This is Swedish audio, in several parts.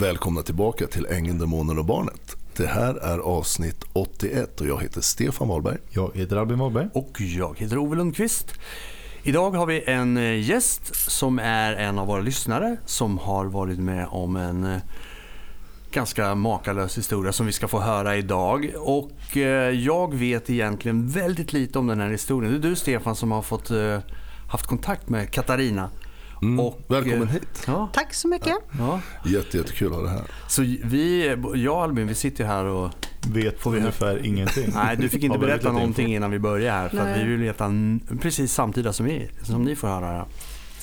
Välkomna tillbaka till Ängeln, Demonen och Barnet. Det här är avsnitt 81 och jag heter Stefan Wahlberg. Jag heter Albin Wahlberg. Och jag heter Ove Lundqvist. Idag har vi en eh, gäst som är en av våra lyssnare som har varit med om en eh, ganska makalös historia som vi ska få höra idag. Och eh, jag vet egentligen väldigt lite om den här historien. Det är du Stefan som har fått haft kontakt med Katarina. Mm. Och, Välkommen hit. Ja. Tack så mycket. Ja. Jätte, jättekul att ha det här. Så vi, jag och Albin, vi sitter här och vet får vi ungefär ingenting. Nej, du fick inte berätta någonting innan vi började här. För att vi vill veta precis samtida som, vi, som ni får höra. Här.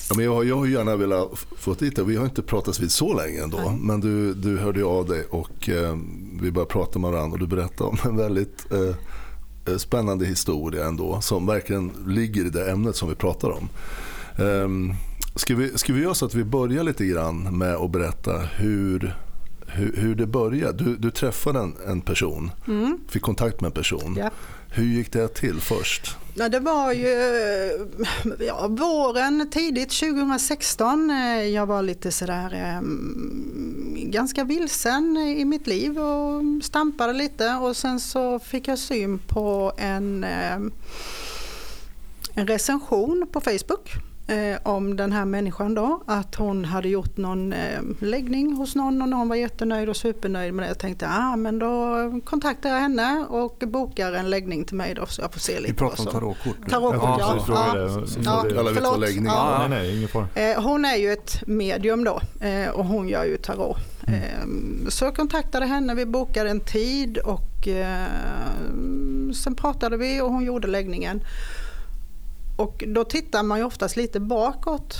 Ja, men jag, jag har gärna velat få dit det. Vi har inte pratat vid så länge ändå. Nej. Men du, du hörde av dig och eh, vi började prata med varandra och du berättade om en väldigt eh, eh, spännande historia ändå. Som verkligen ligger i det ämnet som vi pratar om. Um, Ska vi, ska vi göra så att vi börjar lite grann med att berätta hur, hur, hur det började? Du, du träffade en, en person, mm. fick kontakt med en person. Ja. Hur gick det till först? Ja, det var ju ja, våren, tidigt 2016. Jag var lite sådär eh, ganska vilsen i mitt liv och stampade lite och sen så fick jag syn på en, eh, en recension på Facebook eh, om den här människan då. Att hon hade gjort någon eh, läggning hos någon och någon var jättenöjd och supernöjd med det. Jag tänkte ah, men då kontaktar jag henne och bokar en läggning till mig då så jag får se lite. Vi pratar om tarotkort. Tarotkort ja. ja. ja. Alla vet vad läggning är. Nej, nej, eh, hon är ju ett medium då eh, och hon gör ju tarot. Mm. Eh, så jag kontaktade henne, vi bokade en tid och eh, sen pratade vi och hon gjorde läggningen. Och då tittar man ju oftast lite bakåt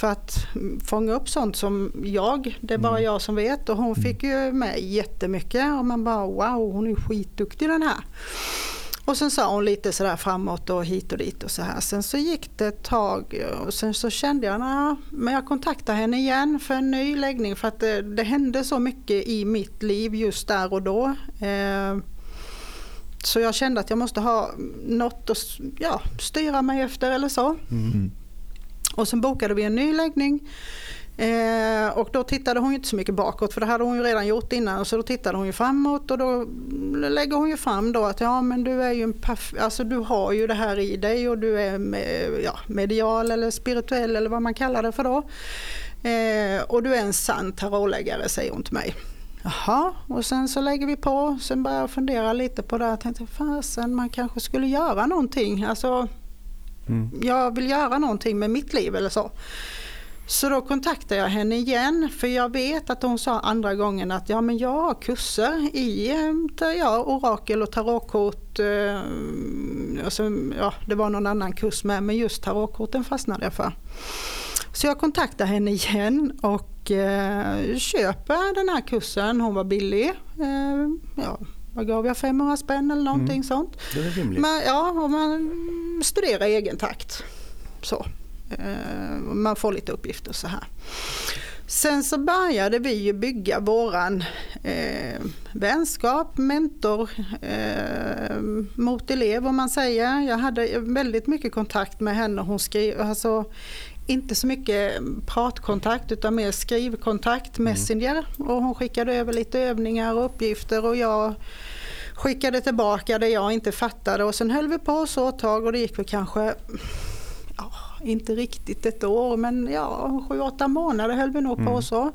för att fånga upp sånt som jag, det är bara mm. jag som vet och hon fick ju med jättemycket och man bara wow hon är skitduktig den här. Och sen sa hon lite sådär framåt och hit och dit och så här. Sen så gick det ett tag och sen så kände jag, nah, men jag kontaktade henne igen för en ny läggning för att det, det hände så mycket i mitt liv just där och då. Eh, så jag kände att jag måste ha något att ja, styra mig efter eller så. Mm. Och sen bokade vi en ny läggning. Eh, och då tittade hon inte så mycket bakåt för det hade hon ju redan gjort innan. Så då tittade hon ju framåt och då lägger hon ju fram då att ja men du är ju en alltså du har ju det här i dig och du är med, ja, medial eller spirituell eller vad man kallar det för då. Eh, och du är en sann tarotläggare säger hon till mig. Jaha, och sen så lägger vi på. Sen börjar jag fundera lite på det. Jag tänkte fasen man kanske skulle göra någonting. Alltså, mm. Jag vill göra någonting med mitt liv eller så. Så då kontaktade jag henne igen för jag vet att hon sa andra gången att ja men jag har kurser i ja, orakel och tarotkort. Eh, och så, ja, det var någon annan kurs med men just tarotkorten fastnade jag för. Så jag kontaktade henne igen och eh, köper den här kursen. Hon var billig. Eh, ja, vad gav jag? 500 spänn eller någonting mm. sånt. Det är rimligt. Men, ja, och man studerar i egen takt. Så. Eh, man får lite uppgifter så här. Sen så började vi ju bygga våran eh, vänskap, mentor eh, mot elev om man säger. Jag hade väldigt mycket kontakt med henne. Hon skrev, alltså, inte så mycket pratkontakt utan mer skrivkontakt, mm. Messenger. Och hon skickade över lite övningar och uppgifter och jag skickade tillbaka det jag inte fattade och sen höll vi på så ett tag och det gick väl kanske ja, inte riktigt ett år men ja, sju, åtta månader höll vi nog på mm. så.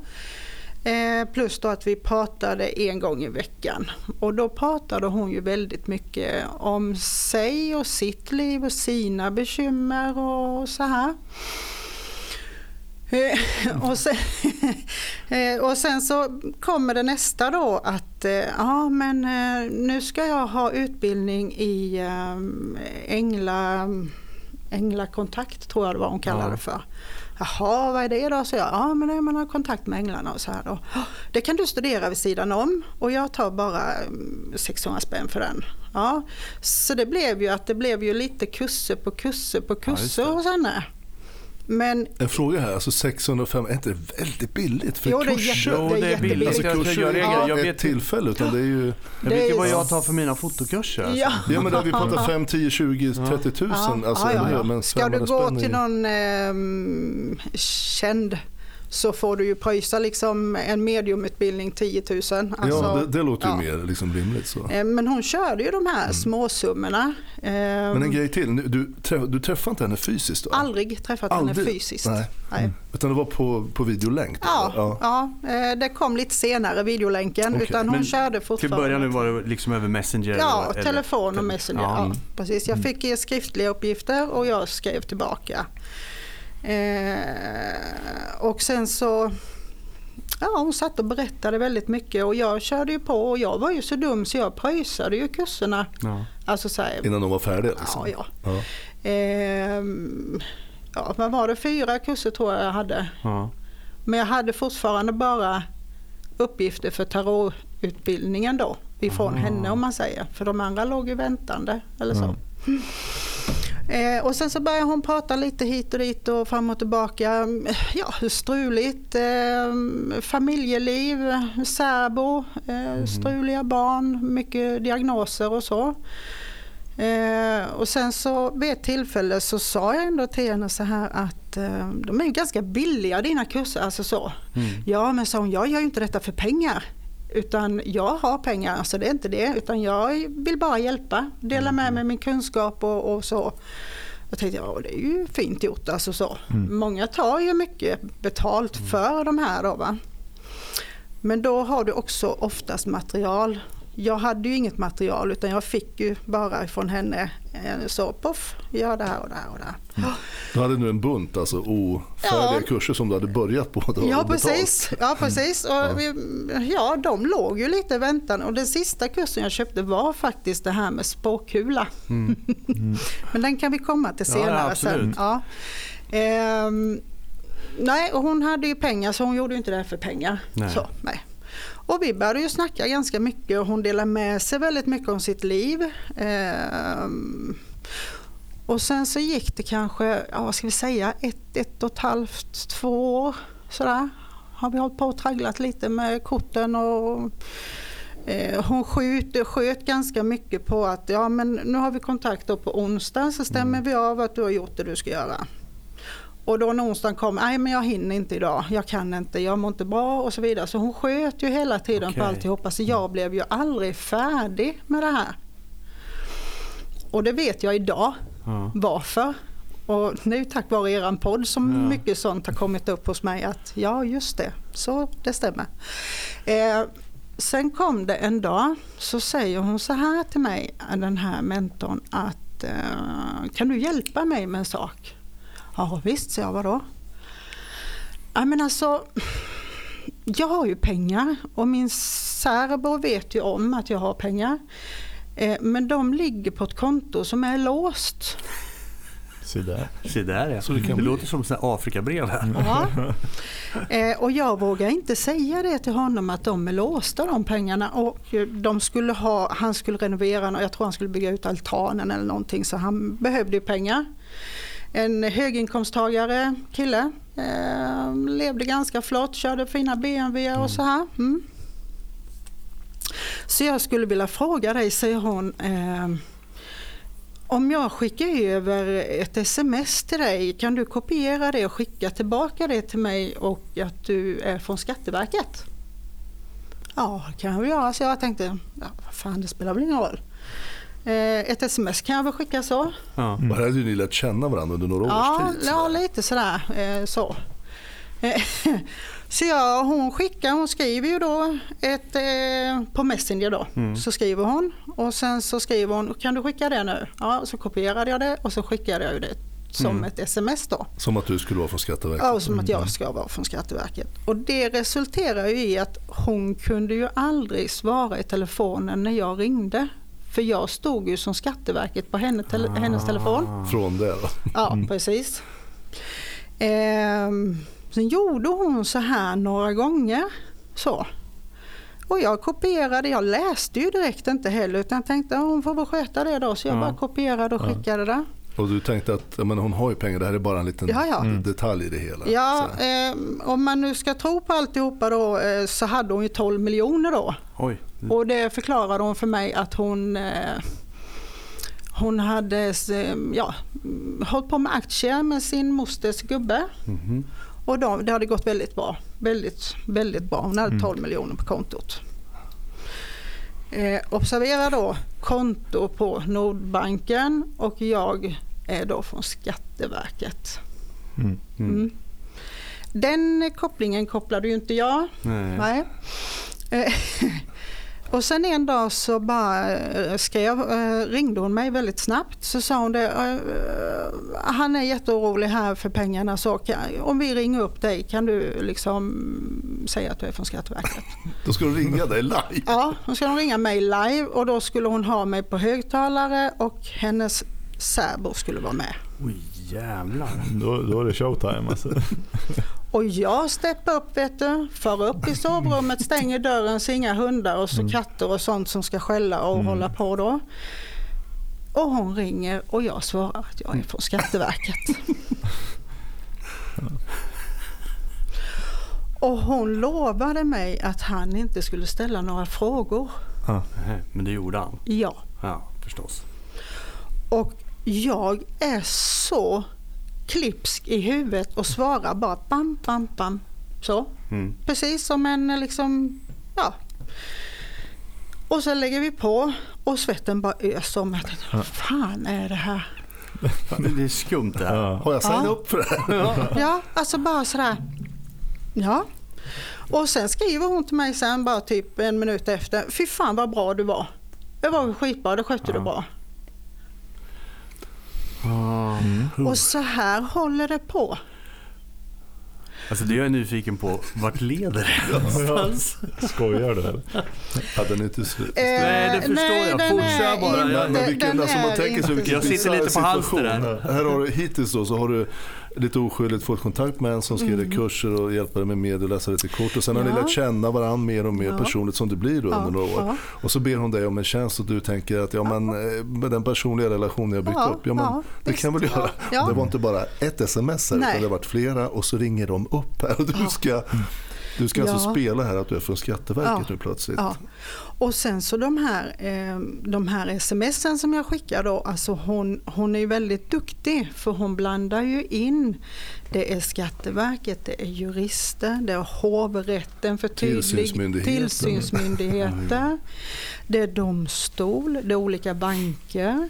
Eh, plus då att vi pratade en gång i veckan. Och då pratade hon ju väldigt mycket om sig och sitt liv och sina bekymmer och så här. Eh, och, sen, eh, och sen så kommer det nästa då att ja men nu ska jag ha utbildning i ängla, änglakontakt tror jag det var hon kallade det för. Jaha, vad är det då? Så jag, ja men det är man har kontakt med änglarna och så här då. Det kan du studera vid sidan om och jag tar bara 600 mm, spänn för den. Ja, så det blev ju att det blev ju lite kurser på kurser på kurser ja, hos henne. Men, en fråga här, alltså 605, är inte det väldigt billigt för jo, det är kurs? Jo, det är jättebilligt. Alltså kurser är ja. jag vet ett tillfälle utan det är ju... Jag vet ju vad jag tar för mina fotokurser. Alltså. Ja. ja men där vi pratar 5, 10, 20, 30 tusen. Ja. Alltså, ja, ja, Men Ska du gå till någon eh, känd så får du ju pröjsa liksom en mediumutbildning 10 000. Alltså, ja, det, det låter ju ja. mer liksom rimligt. Så. Eh, Men hon körde ju de här Mm. småsummorna. Eh, Men en grej till, du, träff, du träffade inte henne fysiskt? Va? Aldrig träffat henne Aldrig? fysiskt. Nej. Nej. Utan det var på, på videolänk? då, Ja, eller? ja. eh, det kom lite senare videolänken Okej. utan hon Men körde Till fortfarande. början nu var det liksom över Messenger? Ja, eller- telefon och Messenger. Ja. Ja. Mm. precis. Jag fick ge skriftliga uppgifter och jag skrev tillbaka. Eh, och sen så, ja hon satt och berättade väldigt mycket och jag körde ju på och jag var ju så dum så jag pröjsade ju kurserna. Ja. Alltså så här, Innan de var färdiga? Liksom. ja, ja. Ja. Ehm, ja, vad var det? Fyra kurser tror jag jag hade. Ja. Men jag hade fortfarande bara uppgifter för tarotutbildningen då. Ifrån Ah. henne om man säger. För de andra låg ju väntande eller så. Eh, och sen så började hon prata lite hit och dit och fram och tillbaka. Ja, hur struligt. Eh, familjeliv, särbo, eh, struliga barn, mycket diagnoser och så. Eh, och sen så vid ett tillfälle så sa jag ändå till henne så här att eh, de är ju ganska billiga dina kurser. Alltså så. Mm. Ja men sa hon, jag gör ju inte detta för pengar. Utan jag har pengar, alltså det är inte det. Utan jag vill bara hjälpa, dela med mig min kunskap och, och så. Jag tänkte, ja det är ju fint gjort alltså så. Många tar ju mycket betalt för de här då va. Men då har du också oftast material. Jag hade ju inget material utan jag fick ju bara ifrån henne eh, så poff, gör det här och det här och det här. Du hade nu en bunt alltså, ofärdiga Ja. kurser som du hade börjat på. och Ja precis, ja, precis. Och vi, ja, de låg ju lite i väntan och den sista kursen jag köpte var faktiskt det här med spåkula. Men den kan vi komma till Ja, ja, senare sen. absolut. Ja. Ehm, nej, och hon hade ju pengar så hon gjorde ju inte det här för pengar. Nej. Så, nej. Och vi började ju snacka ganska mycket och hon delade med sig väldigt mycket om sitt liv. Ehm, och sen så gick det kanske, ja, vad ska vi säga, ett, ett och ett halvt, två år sådär. Har vi hållit på och tragglat lite med korten och eh, hon sköt, sköt ganska mycket på att ja men nu har vi kontakt på onsdag så stämmer vi av att du har gjort det du ska göra. Och då när onsdagen kom, nej men jag hinner inte idag, jag kan inte, jag mår inte bra och så vidare. Så hon sköt ju hela tiden på Okej. alltihopa så jag blev ju aldrig färdig med det här. Och det vet jag idag Ja. varför. Och ju tack vare eran podd som Ja. mycket sånt har kommit upp hos mig att ja just det, så det stämmer. Eh, sen kom det en dag så säger hon så här till mig, den här mentorn att eh, kan du hjälpa mig med en sak? Ja visst, sa jag, vadå? Ja men alltså, jag har ju pengar och min särbo vet ju om att jag har pengar. Eh, Men de ligger på ett konto som är låst. Se där. Se där ja. Så det det, kan bli. låter som ett Afrikabrev här. Ja. Eh, Och jag vågar inte säga det till honom att de är låsta de pengarna. Och de skulle ha, han skulle renovera och jag tror han skulle bygga ut altanen eller någonting så han behövde ju pengar. En höginkomsttagare kille. Eh, levde ganska flott, körde fina BMW och så här. Mm. Så jag skulle vilja fråga dig, säger hon. Eh, om jag skickar över ett sms till dig, kan du kopiera det och skicka tillbaka det till mig och att du är från Skatteverket? Ja, det kan jag göra. Så jag tänkte, ja, vad fan det spelar väl ingen roll. Eh, ett sms kan jag väl skicka så. Ja. Och här hade ni lärt känna varandra under några Ja, års tid. ja lite sådär eh, så. Eh, Så ja, hon skickar, hon skriver ju då ett, eh, på Messenger då. Så skriver hon och sen så skriver hon, kan du skicka det nu? Ja, så kopierade jag det och så skickade jag det som ett sms då. Som att du skulle vara från Skatteverket. Ja, som att jag ska vara från Skatteverket. Och det resulterar ju i att hon kunde ju aldrig svara i telefonen när jag ringde. För jag stod ju som Skatteverket på henne, tele, hennes telefon. Från det då. Ja, precis. Ehm, sen gjorde hon så här några gånger. Så. Och jag kopierade, jag läste ju direkt inte heller utan tänkte att hon får väl sköta det då. Så jag Ja. bara kopierade och skickade det. Och du tänkte att menar, hon har ju pengar, det här är bara en liten Ja, ja. detalj i det hela. Ja, ehm, om man nu ska tro på alltihopa då eh, så hade hon ju 12 miljoner då. Oj. Och det förklarade hon för mig att hon eh, hon hade eh, ja, mm, hållit på med aktier med sin mosters gubbe. Mhm. Och de, det hade gått väldigt bra. Väldigt, väldigt bra. Hon hade 12 miljoner på kontot. Eh, observera då konto på Nordbanken och jag är då från Skatteverket. Mm. Mm. Den kopplingen kopplade ju inte jag. Nej. Nej. Eh, Och sen en dag så bara eh, skrev, eh, ringde hon mig väldigt snabbt. Så sa hon det, eh, han är jätteorolig här för pengarna så kan, om vi ringer upp dig kan du liksom säga att du är från Skatteverket. Då ska de ringa dig live. Ja, då ska de ringa mig live och då skulle hon ha mig på högtalare och hennes särbo skulle vara med. Oj jävlar. Då, då är det showtime alltså. Och jag steppar upp vet du, för upp i sovrummet, stänger dörren så inga hundar och så katter och sånt som ska skälla och Mm. hålla på då. Och hon ringer och jag svarar att jag är från Skatteverket. Och hon lovade mig att han inte skulle ställa några frågor. Nej, Men det gjorde han. Ja. Ja, förstås. Och jag är så klipsk i huvudet och svarar bara bam, bam, bam. Så. Mm. Precis som en liksom, ja. Och så lägger vi på och svetten bara öser om. Jag tänkte, vad fan är det här? Det är skumt det här. Ja. Har jag signat Ja. upp för det här? Ja, alltså bara sådär. Ja. Och sen skriver hon till mig sen bara typ en minut efter. Fy fan vad bra du var. Det var skitbra, det skötte du bra. Ah. Och så här håller det på. Alltså det är jag nyfiken på. Vart leder det någonstans? Skojar du eller? Hade ni inte slut? Nej, det förstår jag. Eh, den Fortsätt är bara. inte- Men- Men vilken, den alltså, man är tänker sig inte- vilken Jag sitter lite på halster där. Här har du, hittills då, så har du lite oskyldigt fått kontakt med en som ska ge dig kurser och hjälpa dig med media och läsa lite kort. Och sen har ni Mm. Ja. lärt känna varandra mer och mer Ja. personligt som det blir då Ja, under några år. ja. Och så ber hon dig om en tjänst och du tänker att ja, men, eh, med den personliga relationen jag byggt Ja, upp, ja, men, ja, det kan jag väl göra. ja, ja. Det var inte bara ett sms här, Nej. utan det har varit flera och så ringer de upp här och du ska, du ska alltså Ja. spela här att du är från Skatteverket Ja. nu plötsligt. Och sen så de här, eh, de här smsen som jag skickar då, alltså hon, hon är ju väldigt duktig för hon blandar ju in, det är Skatteverket, det är jurister, det är hovrätten för tydlig Tillsynsmyndigheten. tillsynsmyndigheter, det är domstol, det är olika banker.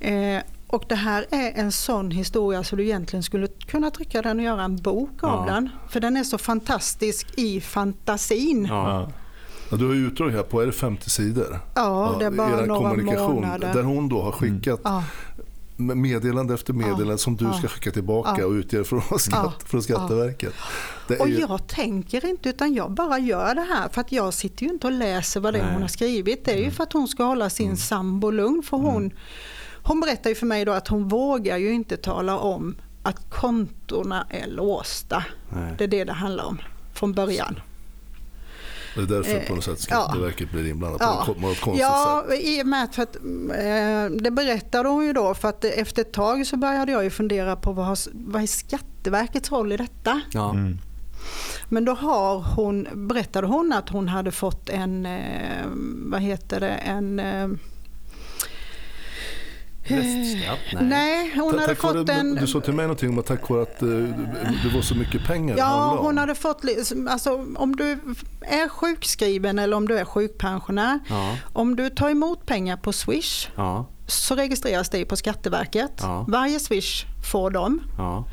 Eh, och det här är en sån historia så du egentligen skulle kunna trycka den och göra en bok av Ja. den. För den är så fantastisk i fantasin. Ja, du har ju utdrag här på, är det 50 sidor? det är bara några kommunikation, månader. Där hon då har skickat Ja, meddelande efter meddelande som du Ja. ska skicka tillbaka Ja. och utge från, skatt, Ja. från Skatteverket. Det är och ju, jag tänker inte utan jag bara gör det här för att jag sitter ju inte och läser vad det är hon har skrivit. Det är ju för att hon ska hålla sin sambo lugn för hon, hon berättar ju för mig då att hon vågar ju inte tala om att kontona är låsta. Nej. Det är det det handlar om från början. Det är därför eh, på något sätt Skatteverket blir inblandat Ja. på något konstigt Ja, sätt. i och med att, för att eh, det berättade hon ju då för att efter ett tag så började jag ju fundera på vad, har, vad är Skatteverkets roll i detta? Ja. Mm. Men då har hon, berättade hon att hon hade fått en, eh, vad heter det, en... Eh, Restskatt? Nej. nej, hon hade fått en... Du sa till mig någonting om att tack vare att eh, det var så mycket pengar Ja, hon hade fått, alltså om du är sjukskriven eller om du är sjukpensionär, Ja. om du tar emot pengar på Swish Ja. så registreras det på Skatteverket. Ja. Varje Swish får de. Ja.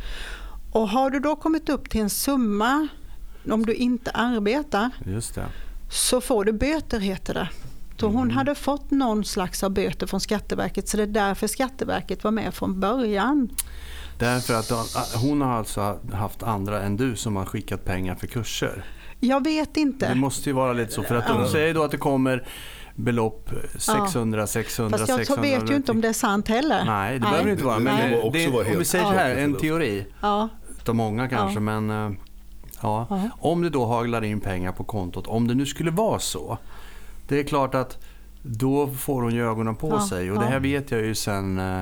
Och har du då kommit upp till en summa, om du inte arbetar, Just det. så får du böter heter det. Så hon hade fått någon slags av böter från Skatteverket så det är därför Skatteverket var med från början. Därför att hon har alltså haft andra än du som har skickat pengar för kurser. Jag vet inte. Det måste ju vara lite så. För att Ja. säger då att det kommer belopp 600, 600, Fast jag 600. vet ju inte om det är sant heller. Nej, det behöver det inte vara. Det- Men det det, om vi säger så här, en teori. Ja, Utav många kanske, Ja. men eh, ja. Ja. Om det då haglar in pengar på kontot, om det nu skulle vara så. Det är klart att då får hon ju ögonen på Ja, sig. Och ja. det här vet jag ju sen, eh,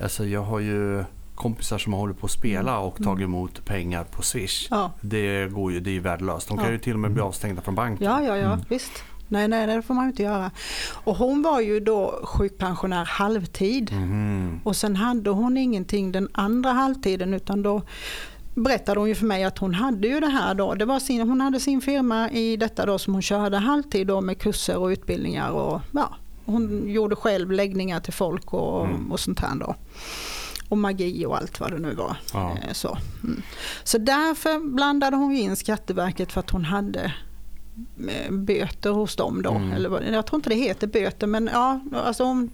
alltså jag har ju kompisar som hållit på att spela och tagit emot pengar på Swish. Mm. ja, Det går ju, det är ju värdelöst. De kan ju till och med bli avstängda från banken. ja, ja, ja visst. Nej, nej, det får man ju inte göra. Och hon var ju då sjukpensionär halvtid. Mhm. Och sen hade hon ingenting den andra halvtiden utan då berättade hon ju för mig att hon hade ju det här då. Det var sin, hon hade sin firma i detta då som hon körde halvtid då med kurser och utbildningar och ja, hon gjorde själv läggningar till folk och, Mm. och sånt här då. Och magi och allt vad det nu var. Ja. Eh, Så. Mm. så därför blandade hon in Skatteverket för att hon hade eh, böter hos dem då. Mm. Eller, jag tror inte det heter böter men ja, alltså hon,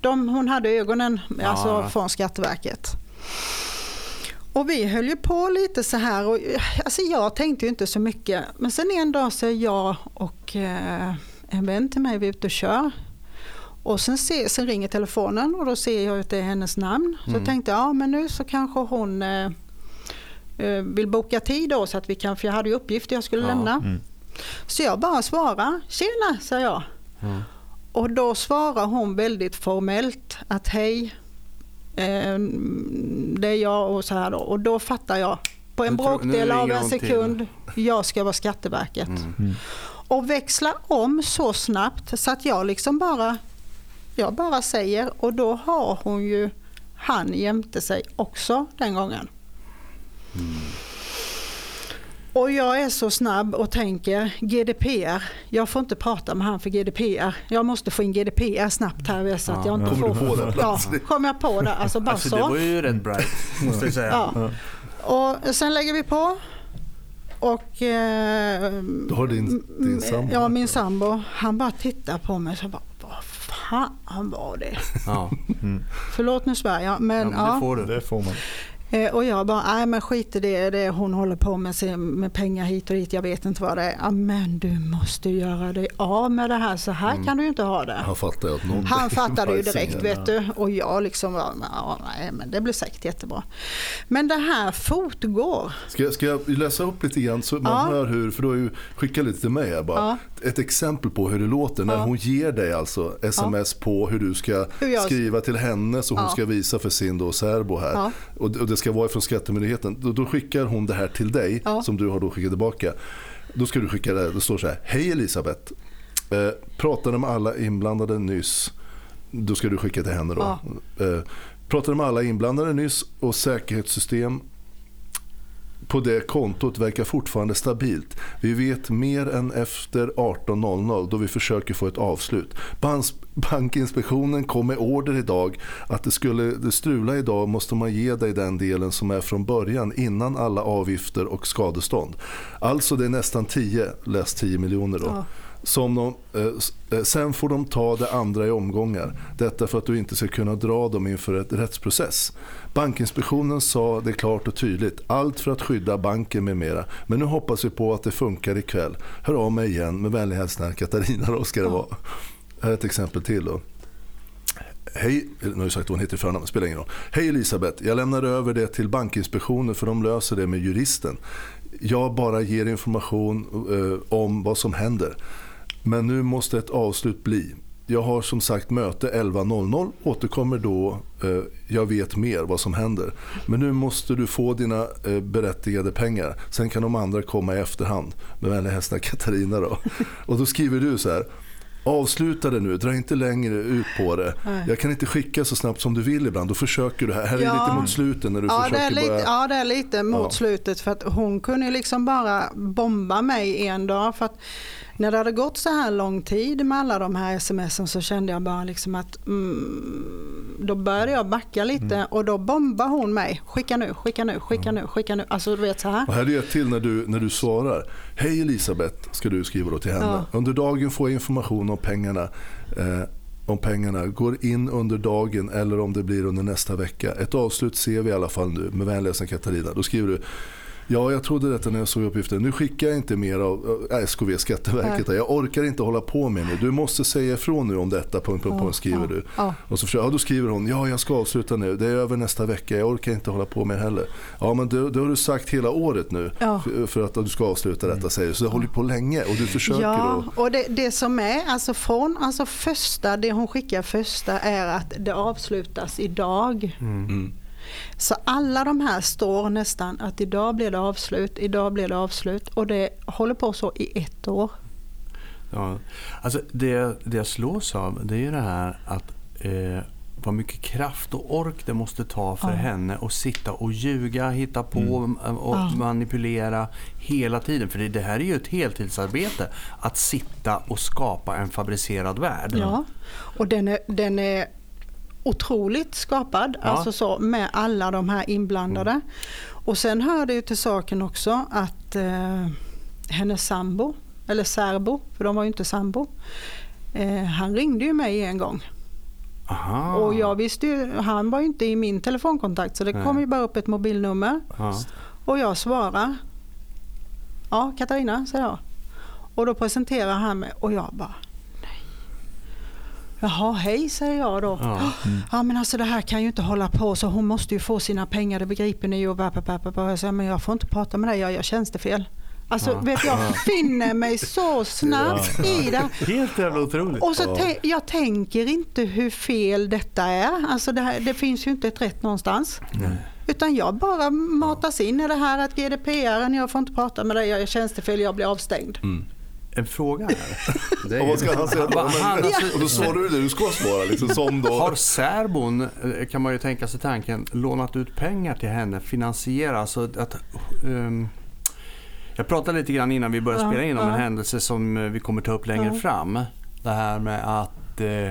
de, hon hade ögonen alltså, Ja. från Skatteverket. Och vi höll ju på lite så här och alltså jag tänkte ju inte så mycket. Men sen en dag så är jag och eh, en vän till mig vi är ute och kör. Och sen, se, sen ringer telefonen och då ser jag att det är hennes namn. Så Mm. jag tänkte ja men nu så kanske hon eh, eh, vill boka tid då så att vi kan, för jag hade ju uppgifter jag skulle Ja, lämna. mm. Så jag bara svarar, tjena säger jag. Mm. Och då svarar hon väldigt formellt att hej, det är jag och så här då. Och då fattar jag på en bråkdel av en sekund, jag ska vara Skatteverket. Mm. Och växla om så snabbt så att jag liksom bara, jag bara säger och då har hon ju han jämte sig också den gången. Och jag är så snabb och tänker GDPR, jag får inte prata med han för GDPR. Jag måste få in GDPR snabbt här så att jag inte Kommer får... du på det Ja, kom jag på det. Alltså bara Alltså så. det var ju rätt bright måste jag säga. Ja. Och sen lägger vi på. Och... Eh, Du har din, din sambo? Ja, min sambo. Han bara tittar på mig så bara, vad fan var det? Ja. Förlåt nu svär jag, Ja, men men ja. det får du. Det får man. Eh, Och jag bara, nej men skit i det, det hon håller på med, sig- med pengar hit och dit, jag vet inte vad det är. Men du måste göra dig av med det här, så här kan du inte ha det. Han fattar ju att någonting Han fattade ju direkt vet du och jag liksom ja, nej men det blir säkert jättebra. Men det här fortgår. Ska, jag- ska jag läsa upp lite grann så man Ja. hör hur, för du har ju skickat lite till mig bara. Ja. Ett exempel på hur det låter när Ja. hon ger dig alltså sms på hur du ska Hur jag- skriva till henne så hon ska visa för sin då särbo här. Och, och det ska vara från Skattemyndigheten. Då, då skickar hon det här till dig Ja. som du har då skickat tillbaka. Då ska du skicka det, det står så här. Hej Elisabeth. Eh, pratade med alla inblandade nyss. Då ska du skicka till henne då. Eh, pratade med alla inblandade nyss och säkerhetssystem på det kontot verkar fortfarande stabilt. Vi vet mer än efter 18.00 då vi försöker få ett avslut. Bans- Bankinspektionen kom med order idag att det skulle det strula idag måste man ge dig den delen som är från början innan alla avgifter och skadestånd. Alltså det är nästan 10, läs 10 miljoner då. Ja. Som de, eh, eh, sen får de ta det andra i omgångar. Detta för att du inte ska kunna dra dem inför ett rättsprocess. Bankinspektionen sa det klart och tydligt. Allt för att skydda banken med mera. Men nu hoppas vi på att det funkar ikväll. Hör av mig igen. Med vänlig hälsning Katarina då ska det vara. Här är ett exempel till då. Hej, nu har jag sagt vad hon heter i förnamn, spelar ingen roll. Hej Elisabeth, jag lämnar över det till Bankinspektionen för de löser det med juristen. Jag bara ger information eh, om vad som händer. Men nu måste ett avslut bli. Jag har som sagt möte 11.00, återkommer då. Eh, jag vet mer vad som händer. Men nu måste du få dina eh, berättigade pengar. Sen kan de andra komma i efterhand. Med vänlig hälsning Katarina då. Och då skriver du så här. Avsluta det nu, dra inte längre ut på det. Jag kan inte skicka så snabbt som du vill ibland. Då försöker du här. Här är Ja. lite mot slutet när du Ja det, är lite, börja... ja, det är lite mot Ja. slutet för att hon kunde liksom bara bomba mig en dag. För att när det hade gått så här lång tid med alla de här smsen så kände jag bara liksom att mm, då började jag backa lite Mm. och då bombade hon mig. Skicka nu, skicka nu, skicka nu, skicka nu. Alltså du vet så här. Och här är ett till när du, när du svarar. Hej Elisabeth, ska du skriva då till henne. Ja. Under dagen får jag information om pengarna. Eh, om pengarna går in under dagen eller om det blir under nästa vecka. Ett avslut ser vi i alla fall nu. Med vänlig hälsning Katarina. Då skriver du. Ja, jag trodde detta när jag såg uppgiften. Nu skickar jag inte mer av äh, SKV, Skatteverket. Jag orkar inte hålla på med nu. Du måste säga ifrån nu om detta. Punkt, punkt, punkt, skriver du. Och så försöker, ja, då skriver hon, ja jag ska avsluta nu, det är över nästa vecka, jag orkar inte hålla på mer heller. Ja men det, det har du sagt hela året nu för, för att du ska avsluta detta säger du. Så det håller på länge och du försöker Ja, och det, det som är, alltså från alltså första, det hon skickar första är att det avslutas idag. Mm. Så alla de här står nästan att idag blir det avslut, idag blir det avslut och det håller på så i ett år. Ja. Alltså det, det jag slås av det är det här att eh, vad mycket kraft och ork det måste ta för Ja. henne att sitta och ljuga, hitta på Mm. och Ja. manipulera hela tiden. För det, det här är ju ett heltidsarbete att sitta och skapa en fabricerad värld. Ja, och den är, den är otroligt skapad, Ja. alltså så, med alla de här inblandade. Och sen hör det ju till saken också att eh, hennes sambo, eller särbo, för de var ju inte sambo, eh, han ringde ju mig en gång. Aha. Och jag visste ju, han var ju inte i min telefonkontakt så det Nej. kom ju bara upp ett mobilnummer. Ja. Och jag svarar. Ja, Katarina, säger jag. Och då presenterar han mig och jag bara. Jaha, hej, säger jag då. Ja. Ja, men alltså det här kan ju inte hålla på så hon måste ju få sina pengar, det begriper ni ju. Och. Jag säger, men jag får inte prata med dig, jag gör tjänstefel. Alltså, Ja. vet jag finner mig så snabbt i det. Helt jävla otroligt. Och så Ja. tän- jag tänker inte hur fel detta är. Alltså det, här, det finns ju inte ett rätt någonstans. Nej. Utan jag bara matas in i det här att GDPR, jag får inte prata med dig, jag gör tjänstefel, jag blir avstängd. En fråga här. Det är vad ska han säga då? Han- alltså- och då svarar du det du ska svara. Liksom, som då, Har särbon, eh, kan man ju tänka sig tanken, lånat ut pengar till henne, finansiera, alltså att... ehm, jag pratade lite grann innan vi började Ja, spela in om ja. en händelse som eh, vi kommer ta upp längre Ja. fram. Det här med att eh,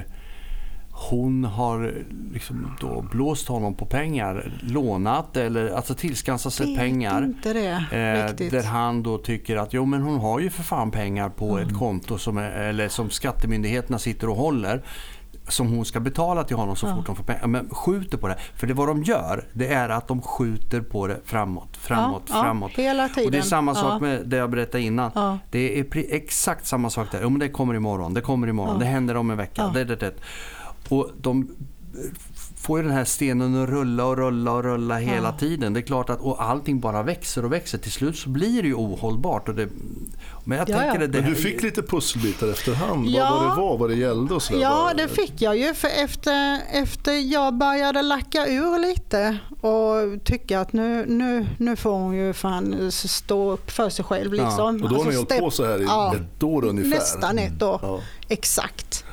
hon har liksom då blåst honom på pengar, lånat eller alltså tillskansat sig pengar. inte det Eh, där han då tycker att jo men hon har ju för fan pengar på ett konto som, är, eller som skattemyndigheterna sitter och håller som hon ska betala till honom så Ja. fort hon får pengar. Men skjuter på det. För det vad de gör det är att de skjuter på det framåt, framåt, ja, framåt. Ja, hela tiden. Och det är samma sak med det jag berättade innan. Det är exakt samma sak där. Jo, men det kommer imorgon, det kommer imorgon, Ja. det händer om en vecka. Det, det, det. Och de får ju den här stenen att rulla och rulla och rulla hela Ja. tiden. Det är klart att och allting bara växer och växer. Till slut så blir det ju ohållbart. Och det, men jag Ja, tänker ja. det, det men du fick lite pusselbitar efterhand. Ja. Vad, vad det var, vad det gällde och sådär. Ja, det fick jag ju för efter, efter jag började lacka ur lite och tycka att nu, nu, nu får hon ju fan stå upp för sig själv. Ja, Liksom. Och då har Alltså, ni hållit step- på så här i ja, ett år ungefär. Nästan ett år. Ja. Exakt.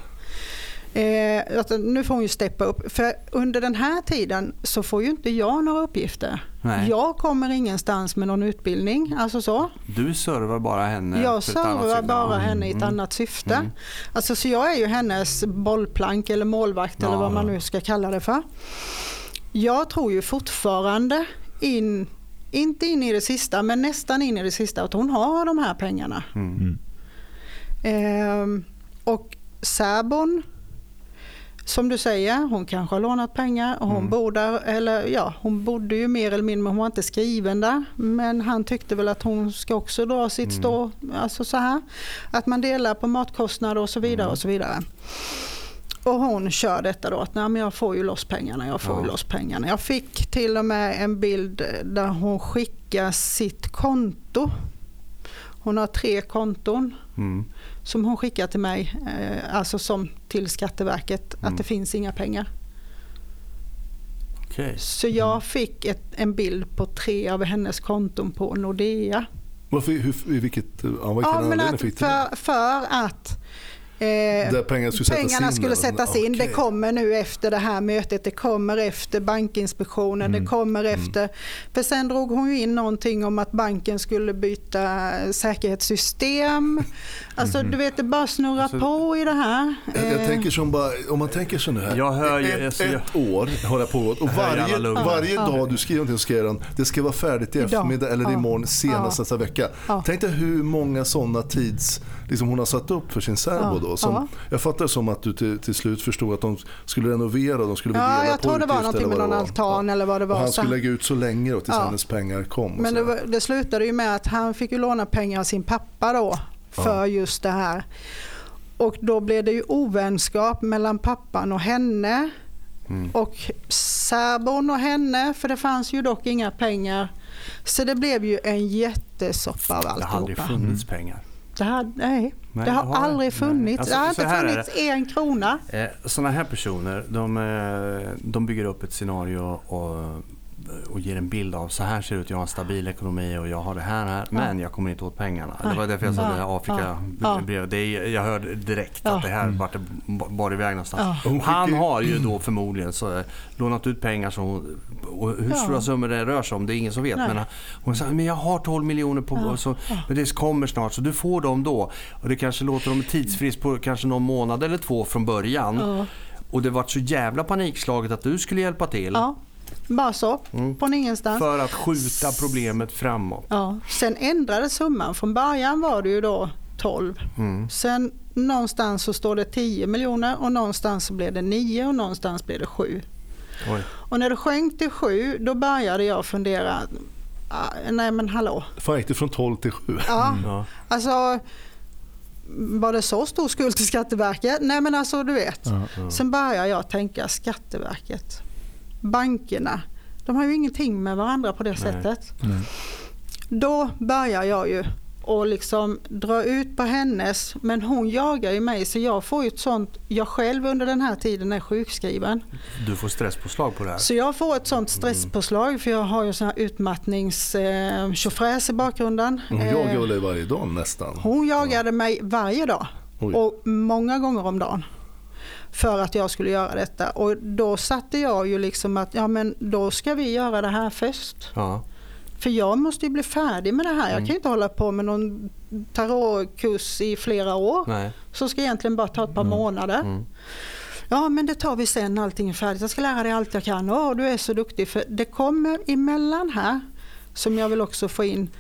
Eh, att nu får hon ju steppa upp. För under den här tiden så får ju inte jag några uppgifter. Nej. Jag kommer ingenstans med någon utbildning. Alltså så. Du servar bara henne. Jag servar bara Ja. henne i ett Mm. annat syfte. Mm. Alltså, så jag är ju hennes bollplank eller målvakt eller Ja. vad man nu ska kalla det för. Jag tror ju fortfarande in, inte in i det sista, men nästan in i det sista att hon har de här pengarna. Mm. Mm. Ehm, och särbon, som du säger, hon kanske har lånat pengar hon Mm. bor där, eller ja, hon bodde ju mer eller mindre, men hon var inte skriven där. Men han tyckte väl att hon ska också dra sitt Mm. stå, alltså så här. Att man delar på matkostnader och så vidare Mm. och så vidare. Och hon kör detta då att Nej, men jag får ju loss pengarna, jag får Ja. ju loss pengarna. Jag fick till och med en bild där hon skickar sitt konto. Hon har tre konton Mm. Som hon skickar till mig, eh, alltså som till Skatteverket, Mm. att det finns inga pengar. Okej. Så jag fick ett, en bild på tre av hennes konton på Nordea. Varför, hur, vilket, ja, vilken Ja, anledning att fick du det? för, för att eh, Där pengar skulle sättas pengarna in, skulle sättas in. Det Okej. kommer nu efter det här mötet, det kommer efter Bankinspektionen, Mm. det kommer efter... För sen drog hon ju in någonting om att banken skulle byta säkerhetssystem. Alltså du vet, det bara snurrar Alltså- på i det här. Jag, jag Eh, tänker som bara, om man tänker så här. Jag hör ju- ett, alltså, ett år har det pågått och Jag varje, varje Ja. dag du skriver någonting så skriver den, det ska vara färdigt i Idag. eftermiddag eller Ja. imorgon senast Ja. nästa vecka. Ja. Tänk dig hur många sådana tids, liksom hon har satt upp för sin särbo Ja. Då. Som, Ja. Jag fattar det som att du till, till slut förstod att de skulle renovera, de skulle Ja, dela jag på tror det var någonting med någon altan eller vad det Och var. han Så- skulle lägga ut så länge då tills Ja. hennes pengar kom. och Men det, var, det slutade ju med att han fick ju låna pengar av sin pappa då för Ja. just det här. Och då blev det ju ovänskap mellan pappan och henne Mm. och särbon och henne för det fanns ju dock inga pengar. Så det blev ju en jättesoppa av Det har aldrig alltihopa. funnits pengar. Det, hade, nej, Nej, det har har aldrig funnits. Alltså, det har inte funnits en krona. Eh, Sådana här personer, de, eh, de bygger upp ett scenario och och ger en bild av så här ser det ut, jag har en stabil ekonomi och jag har det här, här men jag kommer inte åt pengarna. Det var därför jag sa Ja. det här Afrika Ja. brev. Det är, jag hörde direkt Ja. att det här vart det bar iväg någonstans. Ja. Han har ju då förmodligen så, eh, lånat ut pengar som och hur Ja. stora summor det rör sig om, det är ingen som vet. Nej. Men han- hon sa, men jag har 12 miljoner på, så, men det kommer snart så du får dem då. Och det kanske låter om tidsfrist på kanske någon månad eller två från början. Ja. Och det var så jävla panikslaget att du skulle hjälpa till. Ja, bara så. Mm. Från ingenstans. För att skjuta problemet framåt. Ja. Sen ändrades summan. Från början var det ju då 12. Mm. Sen någonstans så står det 10 miljoner och någonstans så blev det 9 och någonstans blev det 7. Oj. Och när det sjönk till 7 då började jag fundera. ah, Nej men hallå. Fan gick det från 12 till 7? Ja, Ja. alltså var det så stor skuld till Skatteverket? Nej men alltså du vet. Ja. Ja. Sen börjar jag tänka Skatteverket, bankerna. De har ju ingenting med varandra på det Nej. sättet. Nej. Då börjar jag ju och liksom dra ut på hennes, men hon jagar ju mig så jag får ju ett sånt, jag själv under den här tiden är sjukskriven. Du får stresspåslag på det här. Så jag får ett sånt stresspåslag för jag har ju sån här utmattnings eh, i bakgrunden. Hon Eh, jagar väl dig varje dag nästan? hon jagade mig varje dag Oj. och många gånger om dagen för att jag skulle göra detta. Och då satte jag ju liksom att ja men då ska vi göra det här först. Ja. För jag måste ju bli färdig med det här. Jag Mm. kan ju inte hålla på med någon tarotkurs i flera år. Nej. Så ska egentligen bara ta ett par månader. Mm. Ja men det tar vi sen allting är färdigt. Jag ska lära dig allt jag kan. Åh du är så duktig. För det kommer emellan här som jag vill också få in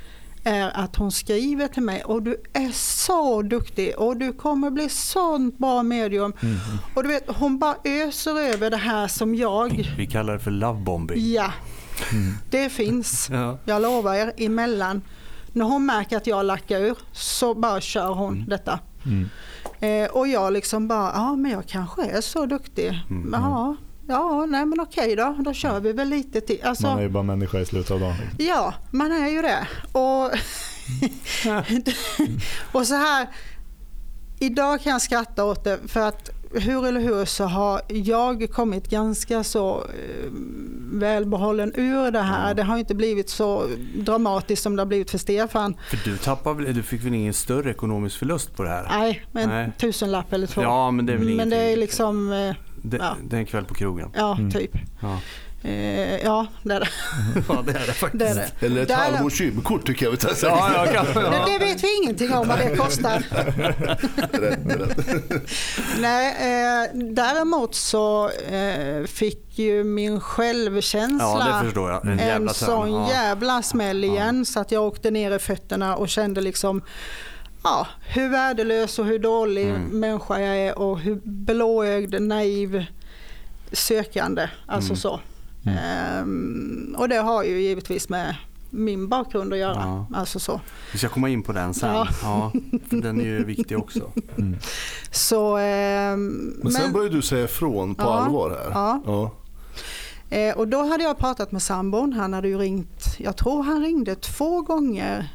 är att hon skriver till mig och du är så duktig och du kommer bli sånt bra medium. Mm. Och du vet hon bara öser över det här som jag, Vi kallar det för lovebombing. ja det finns. Ja. Jag lovar er emellan. När hon märker att jag lackar ur så bara kör hon Mm. detta. Mm. Eh, och jag liksom bara, ja men jag kanske är så duktig. Mm. Ja, ja nej men okej då, då kör vi väl lite till. Alltså, Man är ju bara människa i slutet av dagen. Ja, man är ju det. Och, och så här, idag kan jag skratta åt det för att hur eller hur så har jag kommit ganska så eh, välbehållen ur det här. Ja. Det har inte blivit så dramatiskt som det har blivit för Stefan. För du, tappade, väl- du fick väl ingen större ekonomisk förlust på det här? Nej, en Nej. tusenlapp eller två. Ja, men det är väl men ingenting. det är liksom, eh, Det, ja. det är en kväll på krogen. ja Mm. typ. Ja, Eh, ja, det är det. ja det är det faktiskt. det, är det. Eller ett halvårs gymkort tycker jag vi tar. Ja, kan, Det, ja. det vet vi ingenting om vad det kostar. Rätt, rätt. Nej, eh, däremot så eh, fick ju min självkänsla ja, det förstår jag. En en jävla törn. sån Ja. jävla smäll igen så att jag åkte ner i fötterna och kände liksom ja, hur värdelös och hur dålig Mm. människa jag är och hur blåögd, naiv, sökande. Alltså Mm. så. Mm. Ehm, och det har ju givetvis med min bakgrund att göra. Ja. Alltså så. Vi ska komma in på den sen. Ja. Ja. för den är ju viktig också. Mm. så ehm, Men sen började du säga ifrån på Ja, allvar här. ja. Ja. Eh, och då hade jag pratat med sambon. Han hade ju ringt, jag tror han ringde två gånger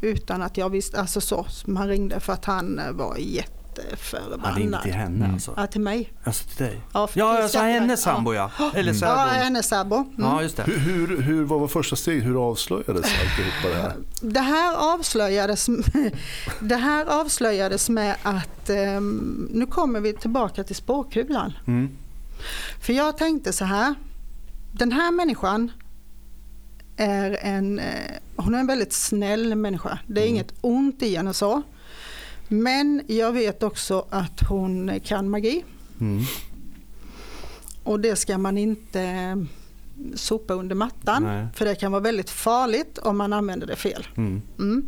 utan att jag visste, alltså så som han ringde för att han eh, var Han ringde jätteförbannad. till henne Mm. alltså. Ja, till mig. Alltså till dig? Ja, för- Ja, alltså hennes sambo ja. Eller Ja, särbon. hennes sambo. Mm. Ja, just det. Hur, hur, hur, vad var första steget? Hur avslöjades alltihopa det här? Det här avslöjades, det här avslöjades med att, ehm, nu kommer vi tillbaka till spåkulan. Mm. För jag tänkte så här, den här människan är en, eh, hon är en väldigt snäll människa. Det är Mm. inget ont i henne så. Men jag vet också att hon kan magi Mm. och det ska man inte eh, sopa under mattan. Nej. För det kan vara väldigt farligt om man använder det fel. Mm. Mm.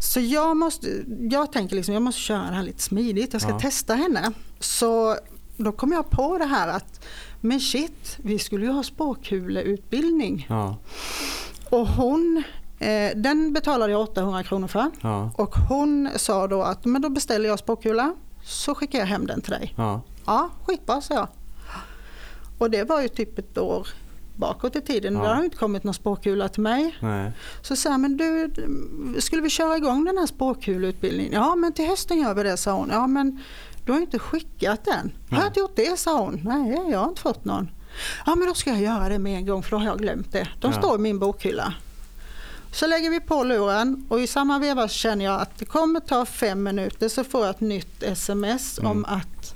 Så jag, måste, jag tänker liksom jag måste köra det här lite smidigt. Jag ska Ja. testa henne. Så då kom jag på det här att men shit, vi skulle ju ha spåkuleutbildning. Ja. Och hon, eh, den betalade jag 800 kronor för. Ja. Och hon sa då att men då beställer jag spåkula så skickar jag hem den till dig. Ja. Ja, skitbra sa jag. Och det var ju typ ett år bakåt i tiden. Ja. Det har inte kommit någon spåkula till mig. Nej. Så sa men du, skulle vi köra igång den här spåkulutbildningen? Ja, men till hösten gör vi det, sa hon. Ja, men du har inte skickat den. Har jag inte gjort det, sa hon. Nej, jag har inte fått någon. Ja men då ska jag göra det med en gång för då har jag glömt det. De Ja. står i min bokhylla. Så lägger vi på luren och i samma veva känner jag att det kommer ta fem minuter så får jag ett nytt sms om att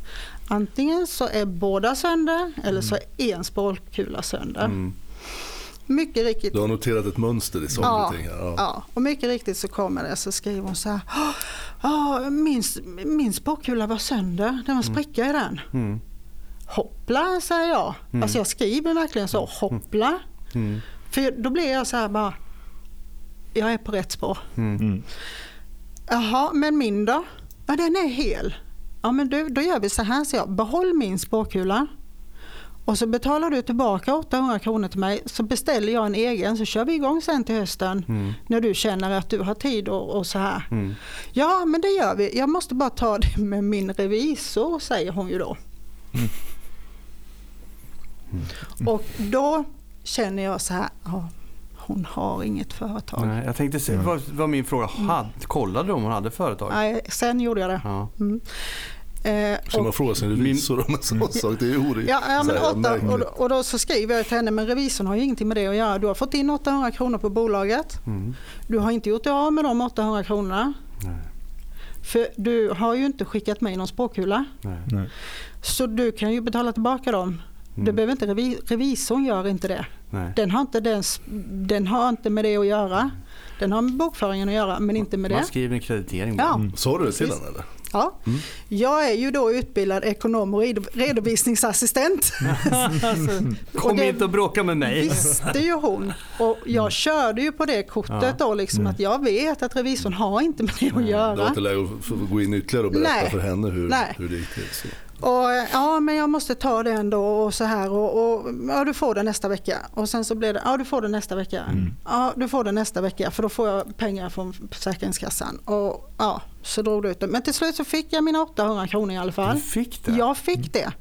antingen så är båda sönder eller så är en spåkula sönder. Mm. Mycket riktigt Du har noterat ett mönster i saker Ja, och ting. Här. Ja. Ja, och mycket riktigt så kommer det så skriver hon så här. Ja, min, min spåkula var sönder, det var en spricka i den. Mm. Hoppla, säger jag. Alltså jag skriver verkligen så, hoppla. Mm. För då blir jag så här bara, jag är på rätt spår. Mm. Jaha, men min då? Ja, den är hel. Ja, men du, då gör vi så här, så jag. Behåll min spåkula. Och så betalar du tillbaka 800 kronor till mig så beställer jag en egen så kör vi igång sen till hösten Mm. när du känner att du har tid och, och så här. Mm. Ja men det gör vi. Jag måste bara ta det med min revisor säger hon ju då. Och då känner jag så här, ja, hon har inget företag. Nej, jag tänkte se, vad var min fråga, hade, kollade du om hon hade företag? Nej, sen gjorde jag det. Ja. Mm. Eh, Ska och- man fråga sin revisor om en sån sak? Det är orimligt. Ja, ja, men åtta, och, märkligt. och då så skriver jag till henne, men revisorn har ju ingenting med det att göra. Du har fått in 800 kronor på bolaget. Mm. Du har inte gjort dig av med de 800 kronorna. Nej. För du har ju inte skickat mig någon spåkula. Nej. Så du kan ju betala tillbaka dem. Mm. Det behöver inte revi, revisorn gör inte det. Nej. Den har inte, den, den har inte med det att göra. Den har med bokföringen att göra men inte med Man det. skriver en kreditering. Ja, Sa du det till eller? Ja. Mm. Jag är ju då utbildad ekonom och redo- redovisningsassistent. Kom det- inte och bråka med mig. visste ju hon. Och jag körde ju på det kortet Ja. då liksom att jag vet att revisorn har inte med det att Nej, Det var göra. inte läge att gå in ytterligare och berätta Nej. för henne hur, Nej. hur det gick till. Så. Och ja men jag måste ta den då och så här och, och ja du får den nästa vecka. Och sen så blev det, ja du får den nästa vecka. Ja du får den nästa vecka för då får jag pengar från Försäkringskassan. Och ja, så drog det ut det. Men till slut så fick jag mina 800 kronor i alla fall. Du fick det? Jag fick det.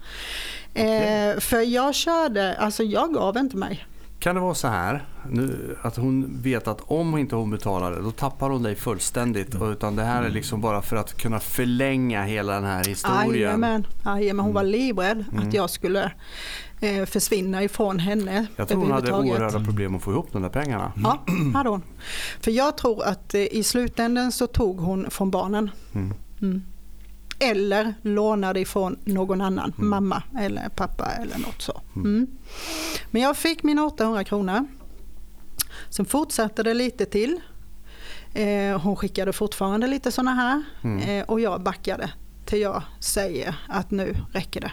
Eh, för jag körde, alltså jag gav inte mig. Kan det vara så här nu, att hon vet att om hon inte hon betalar då tappar hon dig fullständigt. Och, utan det här är liksom bara för att kunna förlänga hela den här historien. Jajamän, Jajamän, hon var livrädd Mm. att jag skulle eh, försvinna ifrån henne. Jag tror hon hade oerhörda problem att få ihop de där pengarna. Ja, hade hon. För jag tror att eh, i slutändan så tog hon från barnen. Mm. Mm. Eller lånade ifrån någon annan, mamma eller pappa eller något så. Mm. Men jag fick mina 800 kronor. Sen fortsatte det lite till. Eh, hon skickade fortfarande lite sådana här Mm. och jag backade till jag säger att nu räcker det.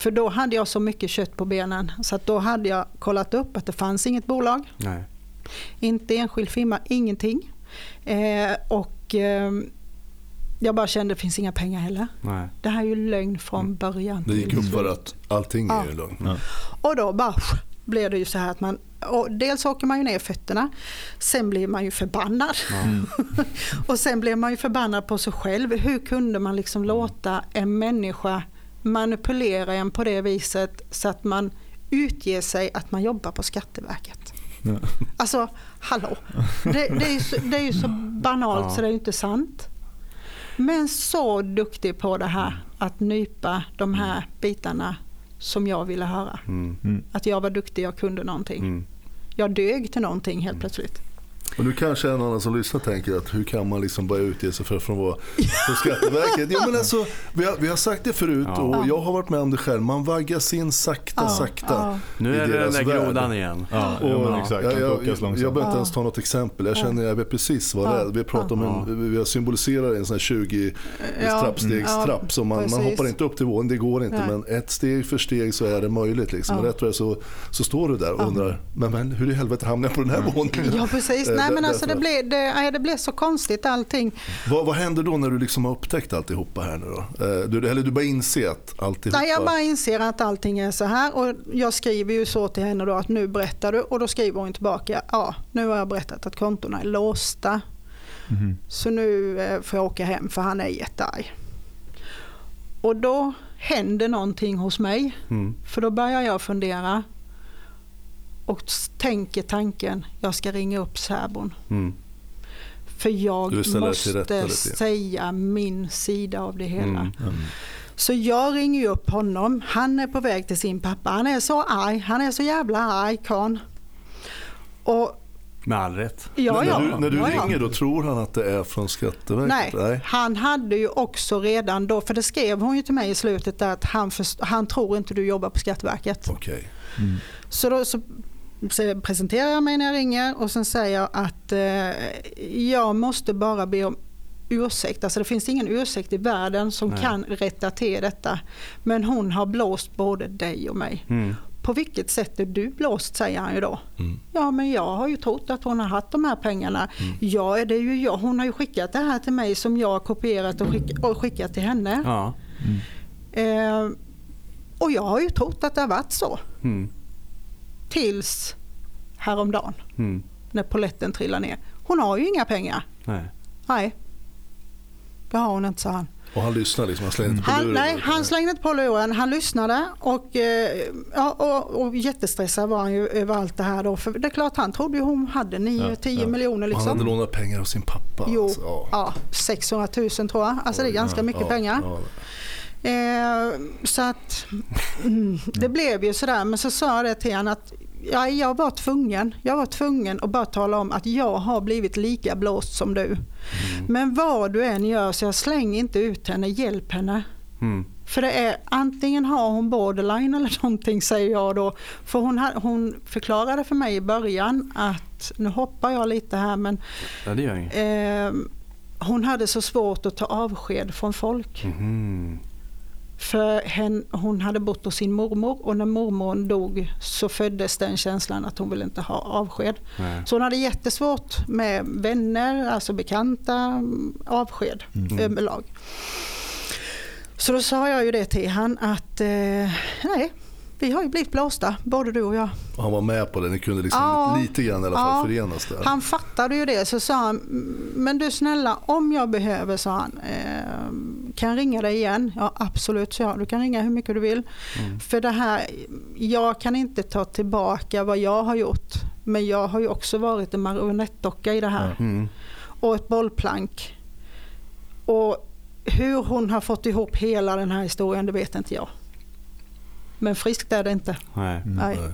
För då hade jag så mycket kött på benen så att då hade jag kollat upp att det fanns inget bolag. Nej. Inte enskild firma, ingenting. Eh, och eh, jag bara kände det finns inga pengar heller. Nej. Det här är ju lögn från början. Mm. Det gick upp för att allting Ja. är ju lugnt. Ja. Och då bara blev det ju så här att man, och dels åker man ju ner fötterna, sen blir man ju förbannad. och sen blev man ju förbannad på sig själv. Hur kunde man liksom låta en människa manipulera en på det viset så att man utger sig att man jobbar på Skatteverket. Ja. Alltså, hallå. Det, det, är, ju så, det är ju så banalt Ja. så det är ju inte sant. Men så duktig på det här att nypa de här bitarna som jag ville höra. Mm. Mm. Att jag var duktig, jag kunde någonting. Mm. Jag dög till någonting helt plötsligt. Och nu kanske en annan som lyssnar tänker att hur kan man liksom börja utge sig för från vara på Skatteverket? Ja, men alltså, vi, har, vi har sagt det förut Ja. och jag har varit med om det själv. Man vaggas in sakta, Ja, sakta. ja. Nu är det den där värld. grodan igen. Ja, Och exakt. jag, jag, jag, behöver inte ens ta något exempel. Jag känner jag vet precis vad det är. Vi pratar om en, vi symboliserar en sån här 20 Ja. trappstegstrapp. Så man, man hoppar inte upp till vågen, det går inte. Nej. Men ett steg för steg så är det möjligt. Liksom. Rätt tror jag så, så står du där och Ja. undrar, men, men hur i helvete hamnar jag på den här våningen? Ja precis, nej där- men alltså det blev, det, det blev så konstigt allting. Vad, vad händer då när du liksom har upptäckt alltihopa här nu då? Eh, Du, eller du bara inser att alltihopa... Nej, jag bara inser att allting är så här och jag skriver ju så till henne då att nu berättar du och då skriver hon tillbaka, ja nu har jag berättat att kontona är låsta Mhm. så nu eh, får jag åka hem för han är jättearg. Och då händer någonting hos mig Mm. för då börjar jag fundera och tänker tanken, jag ska ringa upp särbon. Mm. För jag måste säga min sida av det hela. Mm. Mm. Så jag ringer upp honom. Han är på väg till sin pappa. Han är så arg. Han är så jävla arg karln. Och Med all rätt. ja, när, ja. när du, när du ja, ja. ringer då tror han att det är från Skatteverket? Nej, han hade ju också redan då, för det skrev hon ju till mig i slutet att han, först, han tror inte du jobbar på Skatteverket. Okej. Så då så presenterar jag mig när jag ringer och sen säger jag att eh, jag måste bara be om ursäkt. Alltså det finns ingen ursäkt i världen som Nej. kan rätta till detta. Men hon har blåst både dig och mig. Mm. På vilket sätt är du blåst säger han ju då. Mm. Ja men jag har ju trott att hon har haft de här pengarna. Ja det är ju jag. Hon har ju skickat det här till mig som jag har kopierat och, skick, och skickat till henne. Ja. Eh, och jag har ju trott att det har varit så. Tills häromdagen Mm. när poletten trillar ner. Hon har ju inga pengar. Nej. Nej. Det har hon inte sa han. Och han lyssnar liksom, han slänger inte på luren? nej, han slängde inte på luren. Han lyssnade och, eh, ja, och, och jättestressad var han ju över allt det här. Då. För det är klart, han trodde ju hon hade 9-10 Ja, ja. miljoner. Och Han hade Liksom. lånat pengar av sin pappa? Jo, alltså. ja. ja, 600 000 tror jag. Alltså det är ganska mycket Ja, pengar. Eh, så att mm, det blev ju sådär. Men så sa jag det till honom att ja, jag var tvungen. Jag var tvungen att bara tala om att jag har blivit lika blåst som du. Men vad du än gör så jag släng inte ut henne, hjälp henne. Mm. För det är antingen har hon borderline eller någonting säger jag då. För hon, hon förklarade för mig i början att, nu hoppar jag lite här men Ja, det gör eh, hon hade så svårt att ta avsked från folk. Mhm. För hen, hon hade bott hos sin mormor och när mormor dog så föddes den känslan att hon ville inte ha avsked. Nej. Så hon hade jättesvårt med vänner, alltså bekanta, mm, avsked överlag. Så då sa jag ju det till han att eh, nej, vi har ju blivit blåsta, både du och jag. Och han var med på det, ni kunde liksom Ja. lite grann i alla fall Ja. förenas där? Han fattade ju det så sa han, men du snälla om jag behöver sa han, eh, kan jag ringa dig igen? Ja absolut så jag, du kan ringa hur mycket du vill. För det här, jag kan inte ta tillbaka vad jag har gjort. Men jag har ju också varit en marionettdocka i det här. Mm. Och ett bollplank. Och hur hon har fått ihop hela den här historien det vet inte jag. Men friskt är det inte. Nej. Nej. Nej.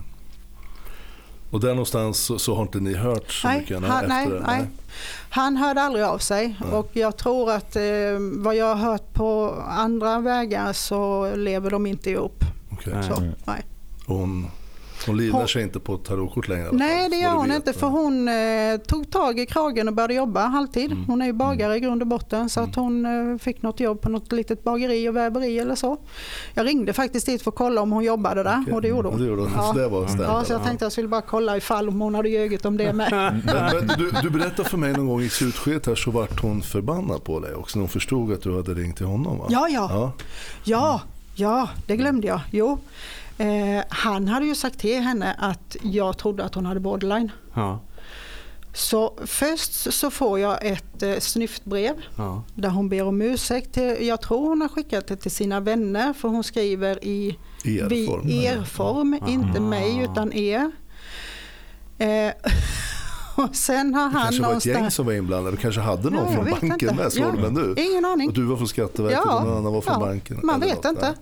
Och där någonstans så, så har inte ni hört så Nej, mycket han, efter nej, det? nej. han hörde aldrig av sig Nej. och jag tror att eh, vad jag har hört på andra vägar så lever de inte ihop. Okej. Nej. Så, nej. Och Hon, hon livnär sig inte på tarotkort längre? nej det gör hon inte för hon eh, tog tag i kragen och började jobba halvtid. Mm. Hon är ju bagare i grund och botten så att hon eh, fick något jobb på något litet bageri och väveri eller så. Jag ringde faktiskt dit för att kolla om hon jobbade där Okej. och det gjorde hon. det gjorde hon. Ja. Så det var. Ja, så jag tänkte jag skulle bara kolla ifall hon hade ljugit om det med. Men, men du, du berättade för mig någon gång i slutskedet här så vart hon förbannad på dig också när hon förstod att du hade ringt till honom va? Ja, ja. ja. Ja, ja, det glömde jag. Jo. Eh, han hade ju sagt till henne att jag trodde att hon hade borderline. Ja. Så först så får jag ett eh, snyftbrev Ja. där hon ber om ursäkt. Till, jag tror hon har skickat det till sina vänner för hon skriver i Er-form. vi- er-form, inte mig utan er. Eh, och sen har Det han kanske var ett gäng som var inblandade. Du kanske hade någon Ja, från banken inte. med. Ja, det du? Ingen aning. Och du var från Skatteverket och någon annan var från ja, banken? Man vet något. inte.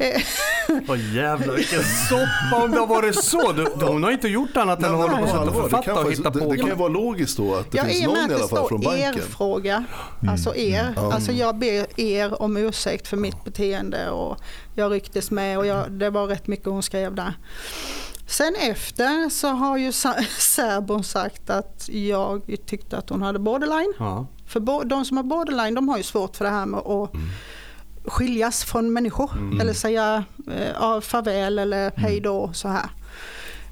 Nej. Eh, Åh jävlar vilken soppa om det har varit så. Du, hon har inte gjort annat än att hålla på och allvar, det författa kan och hitta det, på. det kan ju vara logiskt då att det Ja, finns någon i att alla det fall från står banken. er-fråga, alltså er. Alltså jag ber er om ursäkt för mitt beteende och jag rycktes med och jag, det var rätt mycket hon skrev där. Sen efter så har ju särbon sagt att jag tyckte att hon hade borderline. Ja. För de som har borderline de har ju svårt för det här med att skiljas från människor. Eller säga eh, farväl eller hej då så här.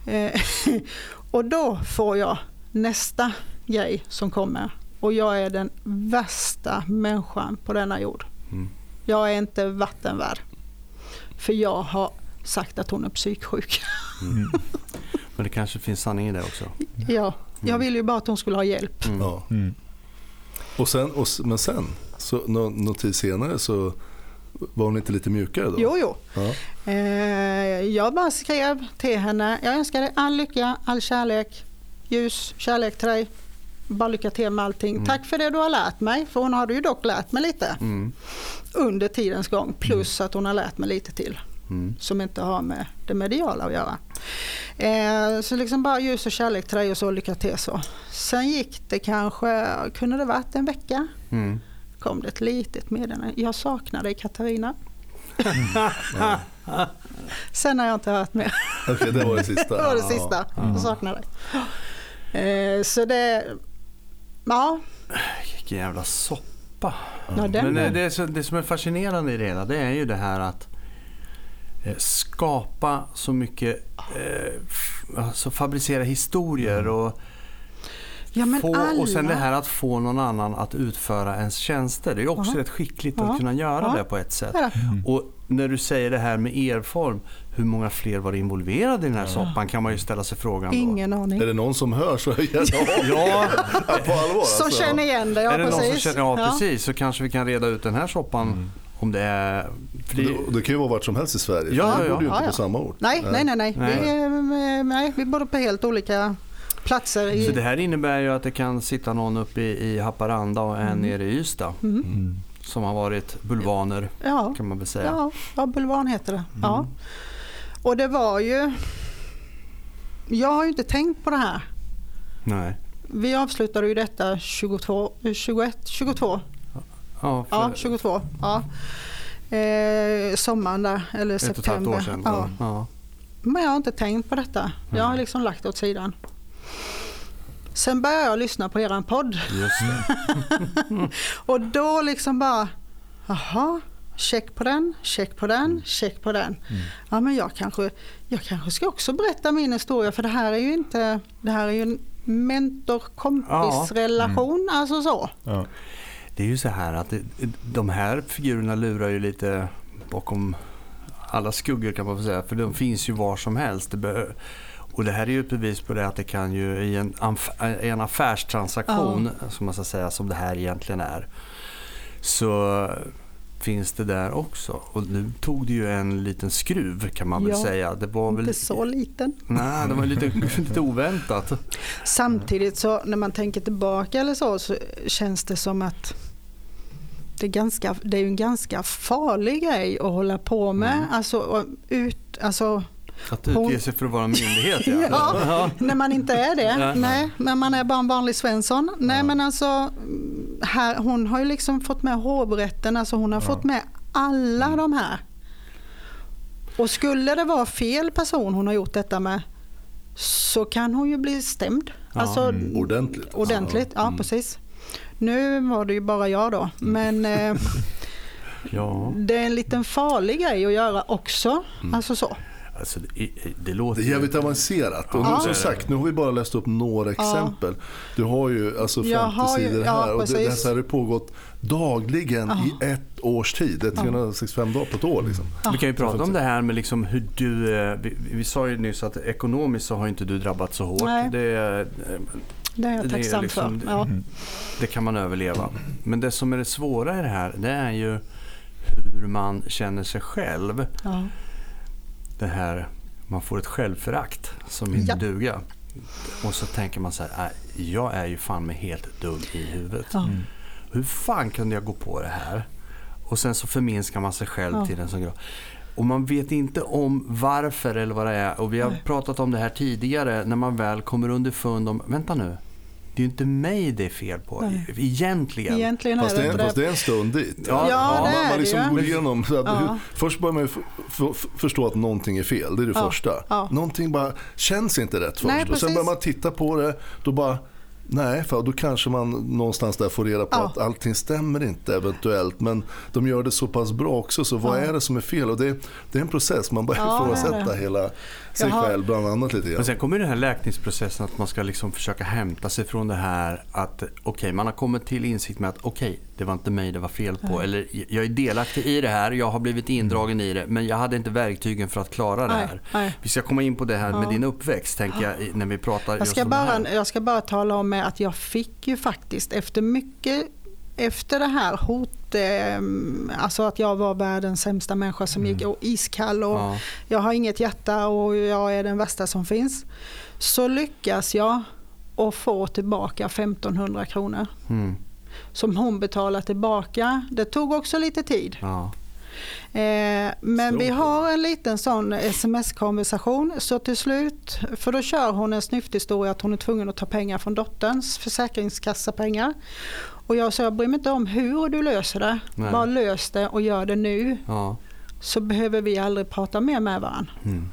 Eh, och då får jag nästa grej som kommer. Och jag är den värsta människan på denna jord. Mm. Jag är inte vattenvärd. För jag har sagt att hon är psyksjuk. Men det kanske finns sanning i det också. ja, jag ville ju bara att hon skulle ha hjälp. Mm. Ja. Mm. Och sen, och, men sen, så, nå, någon tid senare så var hon inte lite mjukare då? Jo, jo. Ja. Eh, jag bara skrev till henne, jag önskar dig all lycka, all kärlek, ljus, kärlek till dig. bara lycka till med allting. Mm. Tack för det du har lärt mig, för hon hade ju dock lärt mig lite Mm. under tidens gång. Plus att hon har lärt mig lite till Mm. som inte har med det mediala att göra. Eh, så liksom bara ljus och kärlek till dig och så lycka till så. Sen gick det kanske, kunde det varit en vecka? Mm. Kom det ett litet meddelande. Jag saknar dig Katarina. Sen har jag inte hört mer. Okej, det var det sista. Det var det sista. Jag saknar dig. Eh, så det... Ja, Vilken jävla soppa. ja Men eh, det, det som är fascinerande i det hela det är ju det här att eh, skapa så mycket, eh, alltså fabricera historier och, ja, men få, alla. och sen det här att få någon annan att utföra ens tjänster. Det är ju också Ja. rätt skickligt Ja. att kunna göra Ja. det på ett sätt. Det. Och när du säger det här med erform, hur många fler var involverade i den här soppan kan man ju ställa sig frågan då. Ingen aning. Är det någon som hör så gärna Ja, ja, på allvar. Som alltså. känner igen det, ja är det någon som precis. känner, ja, precis, så kanske vi kan reda ut den här soppan om det är... För det, Det, det kan ju vara vart som helst i Sverige. Ja, vi ja, bor ju ja. inte Ja, på ja. samma ort. Nej, nej, nej. nej. Nej. Vi, nej, vi bor på helt olika platser. I, Så det här innebär ju att det kan sitta någon uppe i, i Haparanda och en nere i Ystad Mm. som har varit bulvaner ja, kan man väl säga. ja, ja, bulvan heter det. Mm. Ja. Och det var ju... Jag har ju inte tänkt på det här. Nej. Vi avslutade ju detta 22, 21, 22 Ja, för Ja, 22. Ja. Eh, sommaren där, eller ett och ett halvt september. år sedan. Ja. Ja. Men jag har inte tänkt på detta. Jag har liksom lagt det åt sidan. Sen började jag lyssna på eran podd och då liksom bara, jaha, check på den, check på den, check på den. Ja men jag kanske, jag kanske ska också berätta min historia för det här är ju inte, det här är ju en mentor-kompis-relation, alltså så. Ja. Det är ju så här att det, de här figurerna lurar ju lite bakom alla skuggor kan man få säga. För de finns ju var som helst. Det och det här är ju ett bevis på det att det kan ju i en, i en affärstransaktion, som man ska säga, som det här egentligen är. Så finns det där också. Och nu tog det ju en liten skruv kan man väl Ja, säga. Det var väl... Inte så liten. Nej, det var lite, lite oväntat. Samtidigt så när man tänker tillbaka eller så, så känns det som att det är, ganska, det är en ganska farlig grej att hålla på med. Mm. Alltså, ut, alltså, Att utge sig för att vara en myndighet. Ja. när man inte är det. Ja. Nej, men man är bara en vanlig Svensson. Nej Ja. men alltså, mm, här, hon har ju liksom fått med hovrätten, alltså hon har Ja. fått med alla Mm. de här. Och skulle det vara fel person hon har gjort detta med så kan hon ju bli stämd. Ja, Alltså, Mm, ordentligt. Ordentligt, ja Mm. precis. Nu var det ju bara jag då, men eh, ja. det är en liten farlig grej att göra också. Mm. Alltså så. Alltså, det, det låter Det är jävligt avancerat. Och nu, Ja. som sagt, nu har vi bara läst upp några exempel. Du har ju alltså 50 Jag har ju- sidor ja, här och det, det här har pågått dagligen Ja. i ett års tid. Det är 365 dagar på ett år. Liksom. Ja. Vi kan ju prata om det här med liksom hur du... eh, Vi, vi sa ju nyss att ekonomiskt så har inte du drabbats så hårt. Nej. Det, eh, Det är jag Det är tacksam liksom- för. Ja. Mm. det kan man överleva. Men det som är det svåra i det här det är ju hur man känner sig själv. Ja. Det här, man får ett självförakt som inte Ja. duga. Och så tänker man så här, "Nej, jag är ju fan med helt dum i huvudet. Ja. Mm. Hur fan kunde jag gå på det här? Och sen så förminskar man sig själv Ja. till en sån grad. Och man vet inte om varför eller vad det är. Och vi har Nej. pratat om det här tidigare när man väl kommer underfund om, vänta nu, det är ju inte mig det är fel på Nej. egentligen. Egentligen Fast det, det är, fast det. det är en stund dit. Ja, Ja, det man, är man det liksom ju. går igenom. Så att, Ja. hur, först börjar man förstå att någonting är fel. Det är det Ja, första. ja. Någonting bara känns inte rätt först. Nej, och sen börjar man titta på det. Då bara Nej, för då kanske man någonstans där får reda på Ja. att allting stämmer inte eventuellt. Men de gör det så pass bra också, så vad Ja. är det som är fel? Och det, det är en process, man börjar Ja, det ifrågasätta det. hela sig Jaha. själv bland annat lite grann. Men sen kommer den här läkningsprocessen att man ska liksom försöka hämta sig från det här att okej, man har kommit till insikt med att okej, det var inte mig det var fel på. Eller jag är delaktig i det här, jag har blivit indragen i det, men jag hade inte verktygen för att klara det Nej, här. nej. Vi ska komma in på det här med Ja. din uppväxt, tänker jag, när vi pratar Jag just ska, om det här. bara, jag ska bara tala om att jag fick ju faktiskt efter mycket efter det här hot, eh, alltså att jag var världens sämsta människa som gick och iskall och Ja. jag har inget hjärta och jag är den värsta som finns. Så lyckas jag och får tillbaka 1500 kronor. Mm. Som hon betalar tillbaka. Det tog också lite tid. Ja. Eh, men vi har en liten sån sms-konversation så till slut, för då kör hon en snyfthistoria att hon är tvungen att ta pengar från dotterns försäkringskassapengar. Och jag sa jag bryr mig inte om hur du löser det, Nej. bara lös det och gör det nu Ja. så behöver vi aldrig prata mer med varandra. Mm.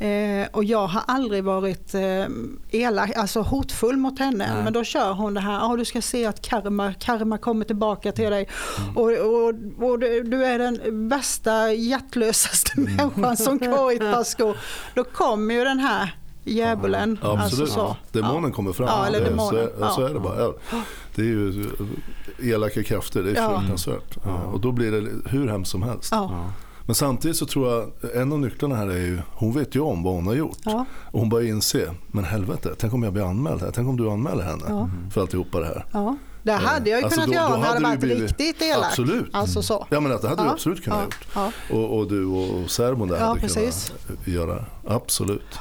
Eh, och jag har aldrig varit eh, elak, alltså hotfull mot henne. Nej. Men då kör hon det här, ah, du ska se att karma, karma kommer tillbaka till dig. Mm. Och, och, och du, du är den värsta, hjärtlösaste människan som går i ett par skor. Då kommer ju den här djävulen. Ja, absolut. Alltså så. Demonen kommer fram. Ja, eller demonen. Så, är- så Ja. är det bara. Ja. Det är ju elaka krafter, det är Ja. fruktansvärt. Ja. Och då blir det hur hemskt som helst. Ja. Ja. Men samtidigt så tror jag, en av nycklarna här är ju, hon vet ju om vad hon har gjort. Ja. Och hon börjar inse, men helvete, tänk om jag blir anmäld här. Tänk om du anmäler henne Ja. för alltihopa det här. Ja. Det hade jag ju Alltså, kunnat då- göra då om jag hade hade varit blivit- riktigt elak. Absolut. Alltså så. Ja men det hade du Ja. absolut kunnat Ja. gjort. Ja. Och, och du och särbon där Ja, hade precis. kunnat göra. Absolut.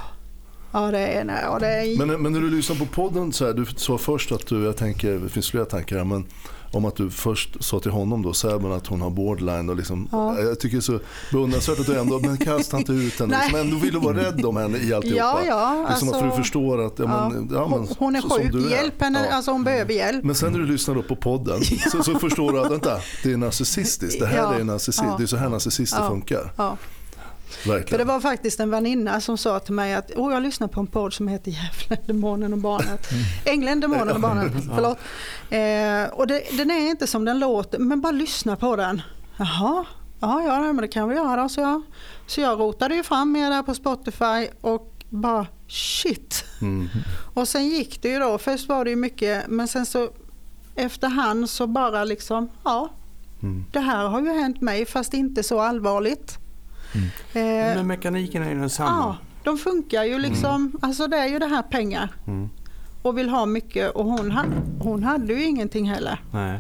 Ja, det är, nej, ja, det är Men, men när du lyssnar på podden så här, du sa först att du, jag tänker, det finns flera tankar här, men om att du först sa till honom då, särbon att hon har borderline och liksom, Ja. jag tycker det är så beundransvärt att du ändå, men kasta inte ut henne, Nej. liksom, ändå vill du vara rädd om henne i alltihopa. Ja, ja, liksom att alltså- du förstår att, ja, men, ja, men, hon, är sjuk, är. hjälp henne, Ja. alltså hon behöver hjälp. Men sen när du lyssnar då på podden så, så förstår du att vänta, det är narcissistiskt. Det här är narcissist. Ja. Det är så här narcissister funkar. Ja. För Verkligen. det var faktiskt en väninna som sa till mig att oh, jag lyssnar på en podd som heter Djävulen, Demonen och Barnet. Ängeln, Demonen och Barnet. Förlåt. Eh, och det, den är inte som den låter, men bara lyssna på den. Jaha, ja, ja men det kan vi göra. Så jag, så jag rotade ju fram er där på Spotify och bara shit. Mm. Och sen gick det ju då. Först var det ju mycket, men sen så efterhand så bara liksom, ja, Mm. det här har ju hänt mig fast inte så allvarligt. Eh, Men mekaniken är ju Ja, densamma. de funkar ju liksom. Alltså det är ju det här pengar Mm. och vill ha mycket och hon, ha, hon hade ju ingenting heller. Nej.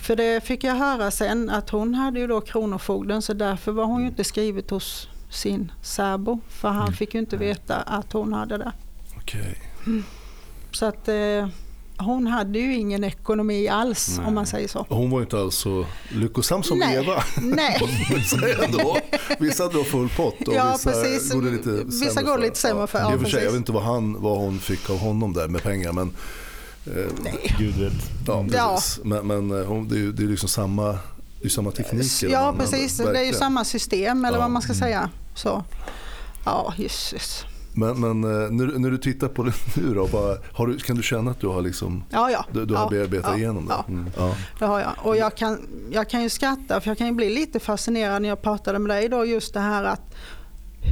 För det fick jag höra sen att hon hade ju då Kronofogden så därför var hon ju inte skrivet hos sin särbo för han fick ju inte veta att hon hade det. Okej. Så att eh, hon hade ju ingen ekonomi alls Nej. om man säger så. Hon var ju inte alls så lyckosam som Nej. Eva. Nej. då. Vissa drar full pott och Ja, vissa precis. går det lite Vissa sämre går det lite sämre för, Ja, ja, för sig, jag vet inte vad, han, vad hon fick av honom där med pengar. Men, eh, Gud vet. ja, Ja. men, men eh, hon, det, är ju, det är liksom samma, det är samma tekniker. Ja precis, det är ju samma system eller Ja. vad man ska säga. Så. Ja, jösses. Men, men eh, när, när du tittar på det nu då, har du, kan du känna att du har, liksom, Ja, ja. du, du har ja, bearbetat ja, igenom det? Ja, Mm. Ja. det har jag. Och jag kan, jag kan ju skratta för jag kan ju bli lite fascinerad när jag pratade med dig då just det här att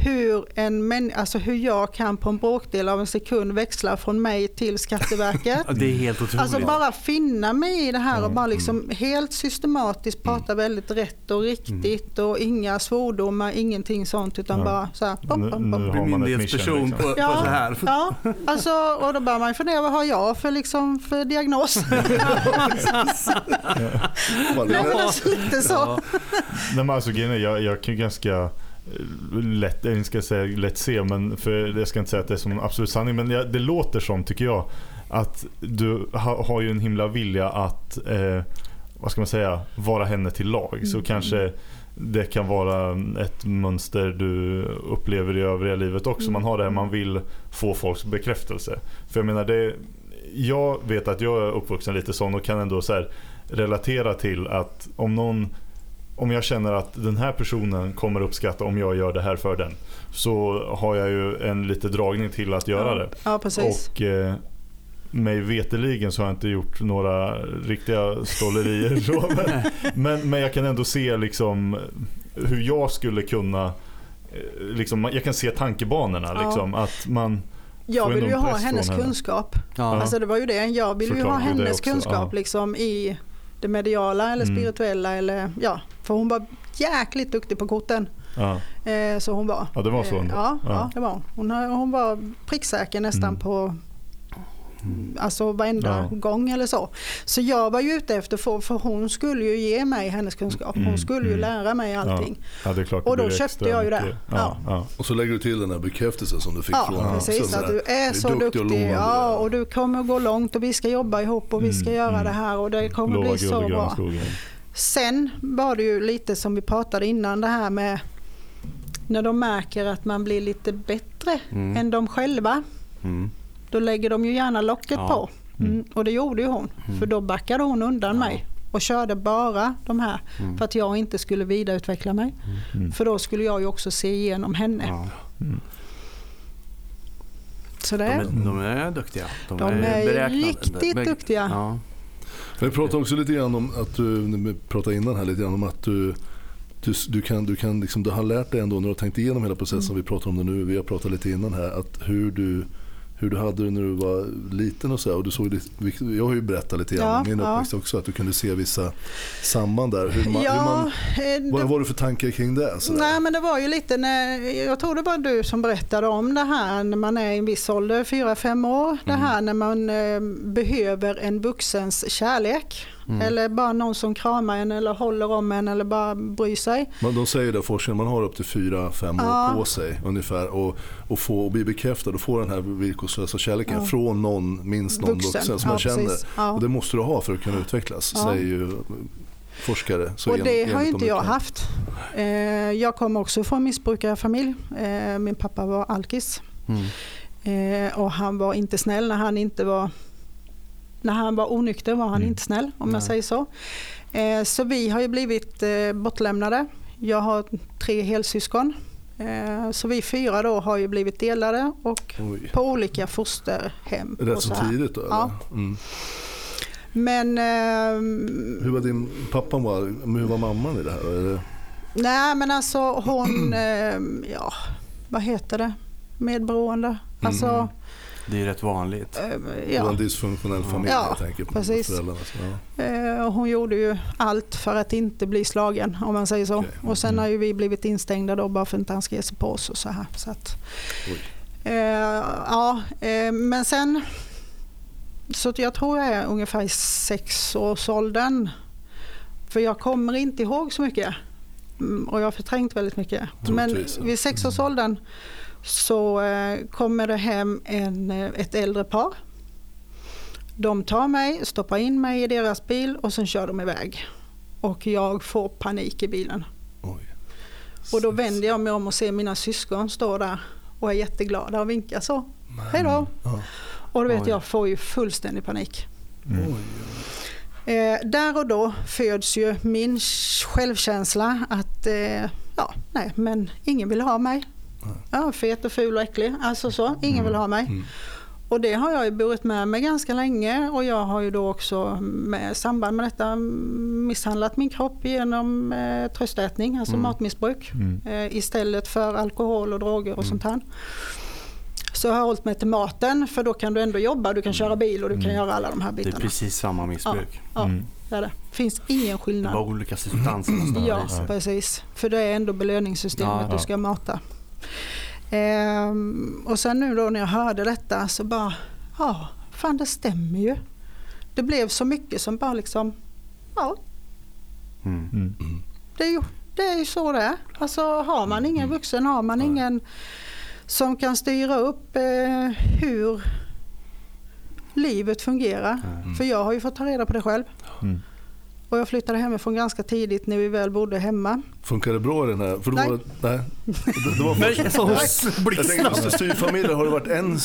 hur, en män, alltså hur jag kan på en bråkdel av en sekund växla från mig till Skatteverket. Det är helt otroligt. Alltså bara finna mig i det här och bara liksom helt systematiskt prata väldigt rätt och riktigt och inga svordomar, ingenting sånt utan Ja. bara så här. Pop, Nu- pop, nu pop. har man ett Myndighetsperson mission, på, liksom. på Ja, så här. ja, alltså, och då börjar man fundera vad har jag för, liksom, för diagnos? Nej, men alltså, lite så. Ja. Nej, men alltså, jag, jag kan ju ganska lätt, jag ska säga lätt se, men för jag ska inte säga att det är som en absolut sanning, men det låter som, tycker jag, att du ha, har ju en himla vilja att, eh, vad ska man säga, vara henne till lag. Så Mm. kanske det kan vara ett mönster du upplever i övriga livet också. Man har det här, man vill få folks bekräftelse. För jag menar, det, jag vet att jag är uppvuxen lite sån och kan ändå så relatera till att om någon om jag känner att den här personen kommer uppskatta om jag gör det här för den så har jag ju en lite dragning till att göra det. Ja, precis. Och eh, mig veteligen så har jag inte gjort några riktiga stålerier. så, men, men, men jag kan ändå se liksom hur jag skulle kunna eh, Liksom, jag kan se tankebanorna. Ja. Liksom, att man, Jag vill ju ha hennes henne. kunskap. Ja. Alltså det var ju det. Jag vill ju Såklart, ha är det hennes kunskap ja. liksom i det mediala eller Mm. spirituella. Eller, ja, för hon var jäkligt duktig på korten. ja, Eh, så hon var. Ja, det var så Eh, ja, ja. Ja. det var hon. Hon, hon var pricksäker nästan Mm. på alltså varenda Ja. gång eller så. Så jag var ju ute efter, för, för hon skulle ju ge mig hennes kunskap. Hon Mm, skulle ju mm. lära mig allting. Ja, det är klart Och då köpte jag ju det. Ja. Ja, ja. Och så lägger du till den här bekräftelsen som du fick Ja, från precis. Att du är så och duktig. lovande. Ja, och du kommer gå långt och vi ska jobba ihop och vi ska Mm, göra mm. det här och det kommer Lova bli så och bra. skogen. Sen var det ju lite som vi pratade innan det här med när de märker att man blir lite bättre Mm. än de själva. Mm. Då lägger de ju gärna locket Ja. på. Mm. Och det gjorde ju hon. För då backade hon undan Ja. mig och körde bara de här Mm. för att jag inte skulle vidareutveckla mig. Mm. För då skulle jag ju också se igenom henne. Ja. Mm. Så De, det, är, de är duktiga. De, de är beräknande. riktigt duktiga. Vi pratade också lite grann om att du, pratade innan här lite grann om att du du, du, kan, du, kan liksom, du har lärt dig ändå när du har tänkt igenom hela processen, Mm. vi pratar om det nu, vi har pratat lite innan här, att hur du, hur du hade det när du var liten och så här, och du såg Jag har ju berättat lite grann Ja, om min ja. uppväxt också, att du kunde se vissa samband där. Hur man, hur Ja, man, eh, vad det- var det för tankar kring det? Så? Nej men det var ju lite när, jag tror det var du som berättade om det här när man är i en viss ålder, 4-5 år. Det här när man eh, behöver en vuxens kärlek. Mm. Eller bara någon som kramar en eller håller om en eller bara bryr sig. Men de säger det, forskningen, man har upp till 4-5 år Ja. på sig ungefär och, och, få, och bli bekräftad och få den här villkorslösa kärleken Ja. från någon, minst någon vuxen, som Ja, man känner. Och det måste du ha för att kunna utvecklas, säger ju forskare. Så Och det har inte jag haft. Eh, jag kom också från missbrukarfamilj. Eh, min pappa var alkis. Mm. Eh, och han var inte snäll när han inte var när han var onykter var han Mm. inte snäll om Nej. jag säger så. Eh, så vi har ju blivit eh, bortlämnade. Jag har tre helsyskon. Eh, så vi fyra då har ju blivit delade och Oj. på olika fosterhem. Rätt så så tidigt då? Eller? Ja. Mm. Men ehm, Hur var din pappa var, hur var mamman i det här? Är det, nej men alltså hon, ehm, ja vad heter det, medberoende. Alltså, Mm. Det är rätt vanligt. eh, det var ja. en dysfunktionell familj Ja, jag tänker på. precis. Ja. Eh, och hhon gjorde ju allt för att inte bli slagen om man säger så. Okej. Och sen Mm. har ju vi blivit instängda då bara för att inte han ska ge sig på oss och så här. Så att, eh, ja, eh, men sen så jag tror jag är ungefär i sexårsåldern. För jag kommer inte ihåg så mycket. Mm, Och jag har förträngt väldigt mycket. Men ja. vid sexårsåldern så eh, kommer det hem en, eh, ett äldre par. De tar mig, stoppar in mig i deras bil och sen kör de iväg. Och jag får panik i bilen. Oj. Och då vänder jag mig om och ser mina syskon stå där och är jätteglada och vinkar så. Hej då! Ja. Och då vet Oj. jag får ju fullständig panik. Mm. Oj. Eh, där och då föds ju min självkänsla att eh, ja, nej, men ingen vill ha mig. Ja, fet och ful och äcklig. Alltså så, ingen vill ha mig. Mm. Och det har jag ju burit med mig ganska länge och jag har ju då också med samband med detta misshandlat min kropp genom eh, tröstätning, alltså Mm. matmissbruk. Mm. Eh, istället för alkohol och droger och Mm. sånt här. Så jag har hållit mig till maten för då kan du ändå jobba, du kan köra bil och du kan Mm. göra alla de här Det är bitarna. precis samma missbruk. Ja, Mm. det är det. finns ingen Det skillnad. var olika substanser. Ja, Ja. precis. För det är ändå belöningssystemet Ja. du ska mata. Ehm, och sen nu då när jag hörde detta så bara, ja, fan det stämmer ju. Det blev så mycket som bara liksom, ja, Mm. Mm. det är ju, det är ju så det är. Alltså har man ingen vuxen, har man ingen som kan styra upp eh, hur livet fungerar. Mm. För jag har ju fått ta reda på det själv. Mm. Och jag flyttade hemifrån ganska tidigt när vi väl bodde hemma. Funkar det bra i den här? För då Nej. Var, nej. Det, det var blixtsnabbt. styvfamiljer, har det varit en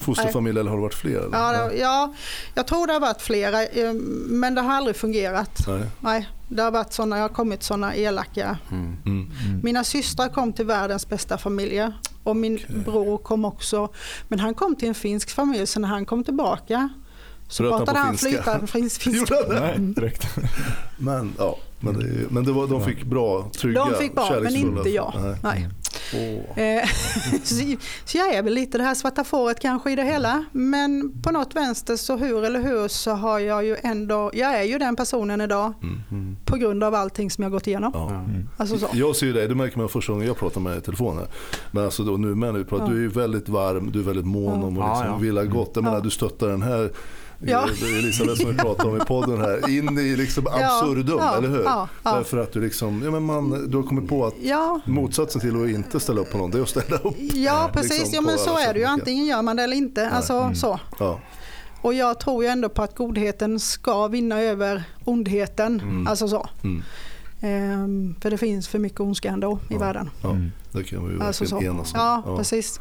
fosterfamilj eller har det varit fler? Eller? Ja, det- ja, jag tror det har varit flera, eh, men det har aldrig fungerat. Nej. Nej, det har varit såna, jag har kommit sådana elaka. Mm. Mm. Mm. Mina systrar kom till världens bästa familjer och min Okej. bror kom också. Men han kom till en finsk familj, så när han kom tillbaka så pratade på han flytande finsk, finska. Nej, direkt. Men, ja, men, det, men det var, de fick bra, trygga, De fick bra, men inte jag. Nej. Nej. Eh, så, så jag är väl lite det här svarta fåret kanske i det hela. Men på något vänster så hur eller hur så har jag ju ändå, jag är ju den personen idag Mm. på grund av allting som jag gått igenom. Ja. Ja. Mm. Alltså så. Jag ser ju det, det märker man första gången jag pratar med dig i telefon. här. Men alltså då, nu med när vi pratar, Ja. du är ju väldigt varm, du är väldigt mån Ja. om att Ja, liksom ja. vilja gott. Jag menar, Ja. du stöttar den här Ja. Elisabeth som vi pratade om i podden här, in i liksom absurdum, ja, eller hur? ja. Därför att du liksom, ja men man, du har kommit på att motsatsen till att inte ställa upp på någon, det är att ställa upp. ja precis. liksom ja, men så alla är det ju. Antingen gör man det eller inte. Alltså, Mm. så. Och jag tror ju ändå på att godheten ska vinna över ondheten. Mm. Alltså så. Mm. Ehm, för det finns för mycket ondska ändå i världen. Ja, det kan vi ju Alltså verkligen enas om. Ja, precis.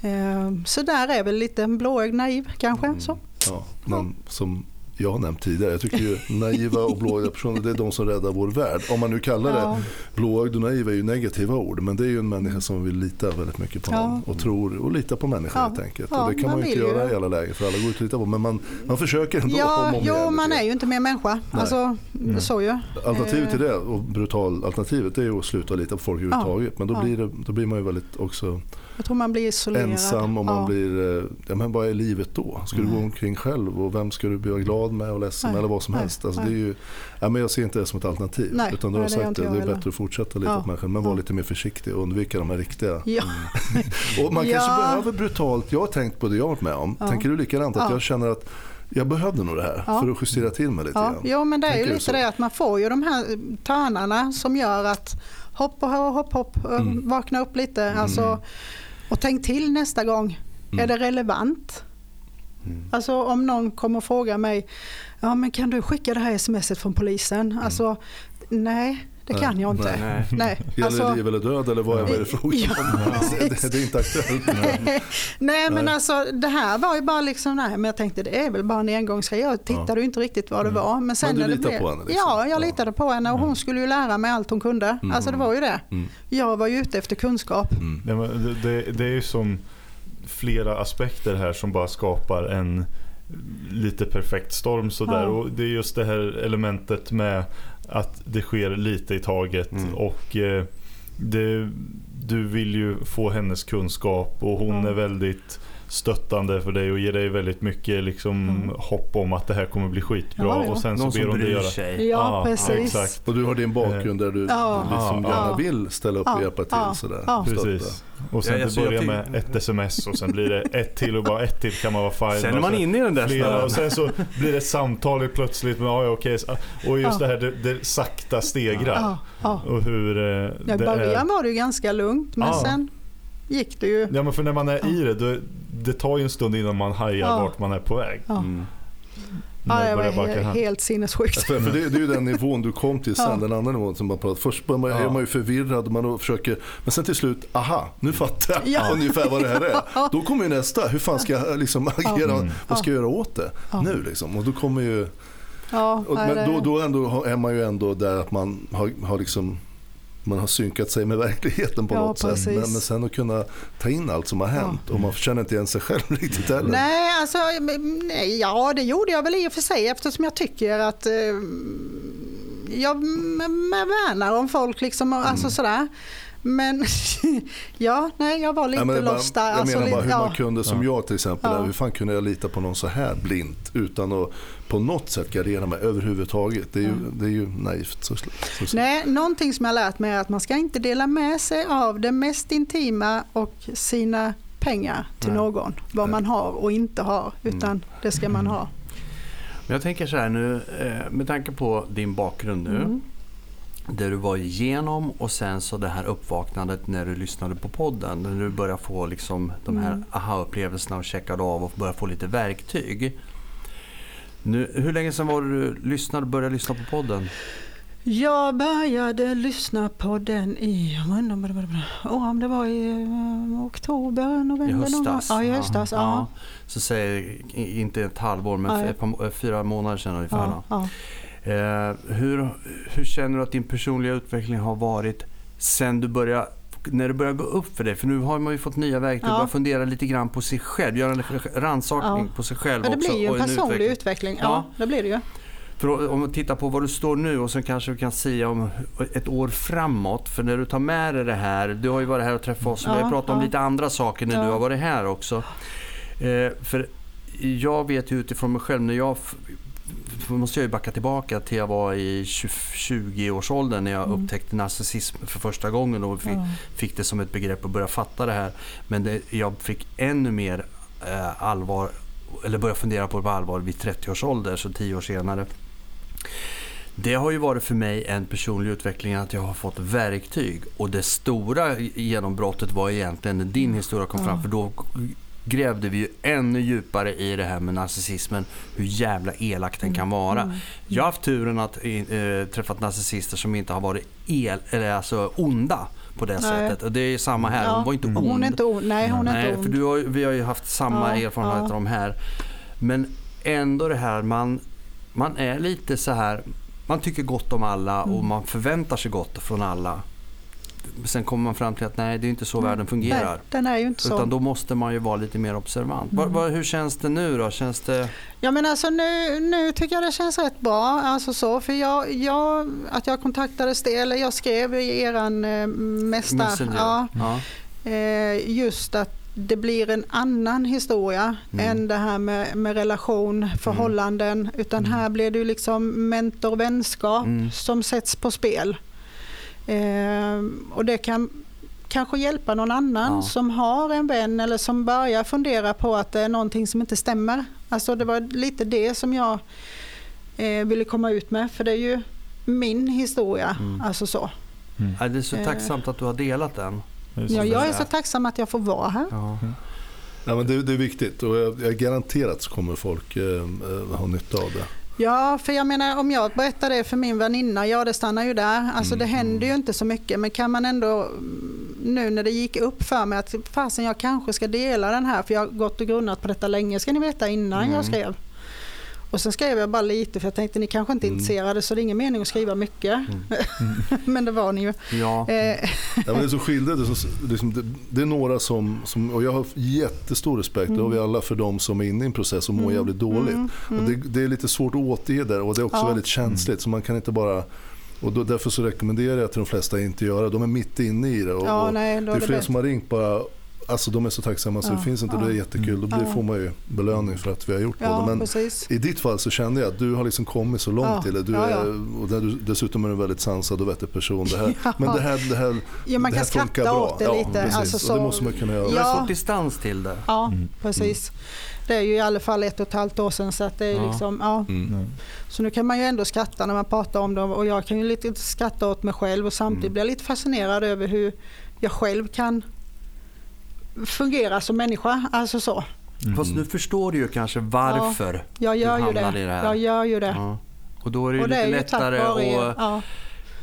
Ehm, så där är väl lite blåögd naiv kanske. Mm. Så. Ja, men som jag har nämnt tidigare, jag tycker ju naiva och blåögda personer, det är de som räddar vår värld. Om man nu kallar det Ja. Blåögd och naiv är ju negativa ord, men det är ju en människa som vill lita väldigt mycket på Ja. någon och tror och litar på människor Ja. helt enkelt. Ja, och det kan man man ju inte göra i alla lägen för alla går ut och litar på, men man, man försöker ändå Ja, om jo, igen man är ju inte mer människa. Nej. Alltså, Mm. så ju. Alternativet till Eh, det, och brutal-alternativet, det är ju att sluta lita på folk överhuvudtaget. Men då, Ja. blir det, då blir man ju väldigt också Jag tror man blir isolerad. ensam och man ja. blir, eh, ja men vad är livet då? Ska du gå omkring själv och vem ska du bli glad med och ledsen med eller vad som nej, helst? Alltså det nej. är ju, ja men jag ser inte det som ett alternativ. Nej, utan du har nej, det sagt det, det är bättre att fortsätta lita Ja, på människor men vara ja. lite mer försiktig och undvika de här riktiga. Ja. Och man kanske Ja. behöver brutalt, jag har tänkt på det jag har varit med om. Ja. Tänker du likadant? Att Ja. jag känner att jag behövde nog det här Ja. för att justera till mig lite Ja, grann. jo, men det är ju Tänker lite så? det att man får ju de här törnarna som gör att hopp och hopp, hopp, eh, Mm. vakna upp lite. Alltså, och tänk till nästa gång. Mm. Är det relevant? Mm. Alltså om någon kommer och frågar mig, ja men kan du skicka det här smset från polisen? Alltså, nej det Mm. Kan jag inte. Nej. Nej. Gäller Alltså, det liv eller död eller vad är det frågan? Ja, det, det, är inte aktuellt. Nej. nej men Nej. alltså det här var ju bara liksom, nej men jag tänkte det är väl bara en engångsgrej. Jag tittade ju inte riktigt vad det var. Men, sen Men du när det litar blev, på henne, liksom? Ja, jag Ja. litade på henne och hon skulle ju lära mig allt hon kunde. Mm. Alltså det var ju det. Mm. Jag var ju ute efter kunskap. Mm. Det, det, det är ju som flera aspekter här som bara skapar en lite perfekt storm sådär. Ja. Och det är just det här elementet med att det sker lite i taget Mm. och eh, det, du vill ju få hennes kunskap och hon Ja. är väldigt stöttande för dig och ger dig väldigt mycket liksom, Mm. hopp om att det här kommer bli skitbra. Ja, ja. Och sen Någon så ber som bryr göra sig. Ja, Ja, precis. exakt. Och du har din bakgrund där du Ja. liksom Ja. gärna Ja. vill ställa upp och Ja. hjälpa till. Ja. Sådär. Ja. Precis. Och sen Ja, det alltså, börjar med ett sms och sen blir det ett till och bara ett till kan man vara fine. Sen är Och man inne i den där flera, och sen så blir det samtal plötsligt med ja, ja, okej. Och just Ja. det här det, det sakta stegrar. Ja, ja. Och hur eh, Ja, I det början är. var det ju ganska lugnt men Ja. sen gick det ju. Ja men för när man är i det, då, det tar ju en stund innan man hajar Ja. vart man är på väg. Ja. Mm. Ja, det var he- helt sinnessjukt. För, för det, det är ju den nivån du kom till sen, Ja. den andra nivån som man pratar. Först börjar man, Ja. är man ju förvirrad man försöker, men sen till slut, aha, nu fattar jag Ja. ungefär vad det här är. Ja. Då kommer ju nästa, hur fan ska jag liksom agera, Mm. vad ska jag göra åt det Ja. nu liksom? Och då kommer ju, Ja, och, men då, då ändå är man ju ändå där att man har, har liksom man har synkat sig med verkligheten på Ja, något sätt. precis. Men, men sen att kunna ta in allt som har hänt och man känner inte igen sig själv riktigt heller. Nej, alltså, nej, ja det gjorde jag väl i och för sig eftersom jag tycker att eh, jag värnar om folk liksom, alltså Mm. sådär. Men ja, nej jag var lite Ja, lost där. Jag Alltså, menar bara hur ja. man kunde, som jag till exempel, Ja. hur fan kunde jag lita på någon så här blint utan att på något sätt gardera mig överhuvudtaget. Det är ju, det är ju naivt. Så, så. Nej, någonting som jag lärt mig är att man ska inte dela med sig av det mest intima och sina pengar till Nej. någon. Vad Nej. man har och inte har. Utan det ska man ha. Men jag tänker så här nu, eh, med tanke på din bakgrund nu. Mm. Det du var igenom och sen så det här uppvaknandet när du lyssnade på podden. När du började få liksom de här Mm. aha-upplevelserna och checkade av och började få lite verktyg. Nu, hur länge sedan var du lyssnade, började lyssna på podden? Jag började lyssna på den i, jag undrar oh, om det var i eh, oktober, november? I höstas? Ja, i höstas. Ja. Så säg inte ett halvår men ett par, fyra månader sedan ungefär. Ja, ja. Eh, hur, hur känner du att din personliga utveckling har varit sen du började när det börjar gå upp för dig, för nu har man ju fått nya verktyg Ja. börjar fundera lite grann på sig själv, göra en rannsakning Ja. på sig själv Ja, det också. blir ju en personlig utveckling. utveckling. Ja, Ja. det blir det ju. För om man tittar på var du står nu och så kanske vi kan säga om ett år framåt. För när du tar med dig det här, du har ju varit här och träffat oss och vi har pratat om lite andra saker när du har varit här också. Eh, för jag vet ju utifrån mig själv när jag måste jag ju backa tillbaka till jag var i 20-årsåldern när jag mm. upptäckte narcissism för första gången och fick, ja. fick, det som ett begrepp och började fatta det här. Men det, jag fick ännu mer eh, allvar, eller började fundera på det på allvar vid 30 års ålder, så 10 år senare. Det har ju varit för mig en personlig utveckling att jag har fått verktyg och det stora genombrottet var egentligen när din historia kom fram för då grävde vi ju ännu djupare i det här med narcissismen, hur jävla elak den kan vara. Mm. Jag har haft turen att äh, träffat narcissister som inte har varit el, eller alltså onda på det nej. sättet. Och det är samma här, ja. hon var inte ond. Hon är inte ond. Nej, hon är nej, inte ond. För du har, vi har ju haft samma ja, erfarenheter ja. om här. Men ändå det här, man, man är lite så här, man tycker gott om alla och mm. man förväntar sig gott från alla sen kommer man fram till att nej, det är inte så mm. världen fungerar. Nej, den är ju inte så. Utan då måste man ju vara lite mer observant. Mm. Var, var, hur känns det nu då? Känns det... Ja, men alltså nu, nu tycker jag det känns rätt bra. Alltså så, för jag, jag, att jag kontaktades det, eller jag skrev i eran eh, mästar, ja, ja. Eh, just att det blir en annan historia mm. än det här med, med relation, förhållanden. Mm. Utan här blir det liksom mentor-vänskap mm. som sätts på spel. Eh, och det kan kanske hjälpa någon annan ja. som har en vän eller som börjar fundera på att det är någonting som inte stämmer. Alltså det var lite det som jag eh, ville komma ut med för det är ju min historia. Mm. Alltså så. Mm. Ja, det är så eh. tacksamt att du har delat den. Ja, jag är så tacksam att jag får vara här. Ja. Ja, men det, det är viktigt och jag, jag garanterat så kommer folk eh, eh ha nytta av det. Ja, för jag menar om jag berättar det för min väninna, ja det stannar ju där. Alltså det mm. händer ju inte så mycket men kan man ändå nu när det gick upp för mig att fasen jag kanske ska dela den här för jag har gått och grunnat på detta länge ska ni veta innan mm. jag skrev. Och sen skrev jag bara lite för jag tänkte ni kanske inte är mm. intresserade så det är ingen mening att skriva mycket. Mm. men det var ni ju. Ja. Eh. ja men det är så skillnad. Liksom, det, det, är några som, som, och jag har jättestor respekt, mm. det har vi alla för de som är inne i en process och mår mm. jävligt dåligt. Mm. Och det, det, är lite svårt att återge där och det är också ja. väldigt känsligt så man kan inte bara och då, därför så rekommenderar jag till de flesta att inte göra De är mitt inne i det. Och, ja, nej, det är flera som har ringt bara Alltså de är så tacksamma så ja, det finns inte. Ja, det är jättekul. Då blir, ja. får man ju belöning för att vi har gjort ja, det. Men precis. i ditt fall så kände jag att du har liksom kommit så långt ja, till det. Du är, och du, dessutom är du en väldigt sansad och vettig person. Det här, Men det här, det här, ja, man det här kan funkar bra. åt det lite. Ja, alltså, så, det måste man kunna göra. Du har fått distans till det. Ja, mm. precis. Det är ju i alla fall ett och ett halvt år sedan. Så, att det är liksom, ja. Mm. så nu kan man ju ändå skratta när man pratar om det. Och jag kan ju lite skratta åt mig själv och samtidigt mm. bli lite fascinerad över hur jag själv kan fungera som människa. Alltså så. Mm. Fast nu förstår du ju kanske varför ja, jag gör du hamnade det. i det här. Jag gör ju det. Ja. Och då är det ju lite lättare att ja.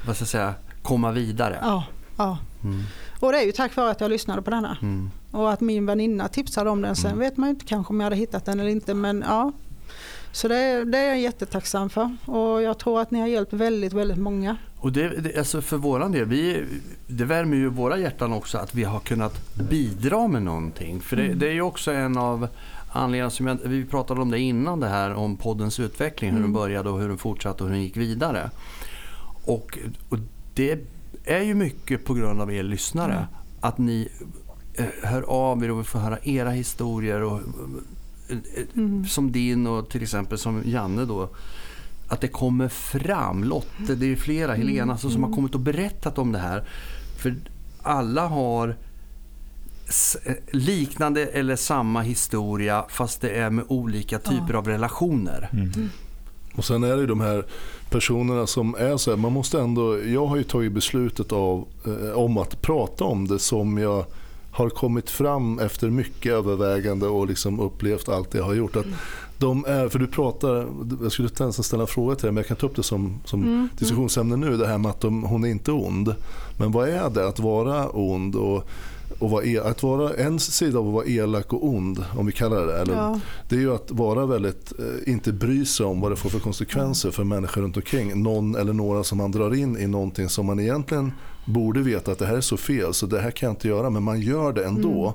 vad ska jag säga, komma vidare. Ja, ja. Mm. Och det är ju tack vare att jag lyssnade på denna. Mm. Och att min väninna tipsade om den. Sen mm. vet man ju inte kanske om jag hade hittat den eller inte. Men ja. Så det, det är jag jättetacksam för. Och jag tror att ni har hjälpt väldigt, väldigt många. Och det, det, alltså för våran del, vi, det värmer ju våra hjärtan också att vi har kunnat bidra med någonting. För det, mm. det är ju också en av anledningarna, som jag, vi pratade om det innan det här om poddens utveckling, hur mm. den började och hur den fortsatte och hur den gick vidare. Och, och det är ju mycket på grund av er lyssnare. Mm. Att ni eh, hör av er och vi får höra era historier. Och, eh, mm. Som din och till exempel som Janne då att det kommer fram. Lotte, det är flera, mm. Helena, alltså, som har mm. kommit och berättat om det här. För alla har eh, liknande eller samma historia fast det är med olika typer ja. av relationer. Mm. Och sen är det ju de här personerna som är så här, man måste ändå, jag har ju tagit beslutet av, eh, om att prata om det som jag har kommit fram efter mycket övervägande och liksom upplevt allt jag har gjort. Att de är, för du pratar, jag skulle nästan ställa en fråga till dig men jag kan ta upp det som, som mm. mm. diskussionsämne nu. Det här med att de, hon är inte ond. Men vad är det att vara ond? Och, och vara el, att vara en sida av att vara elak och ond, om vi kallar det eller, ja. det är ju att vara väldigt, eh, inte bry sig om vad det får för konsekvenser för människor runt omkring. Någon eller några som man drar in i någonting som man egentligen borde veta att det här är så fel så det här kan jag inte göra men man gör det ändå.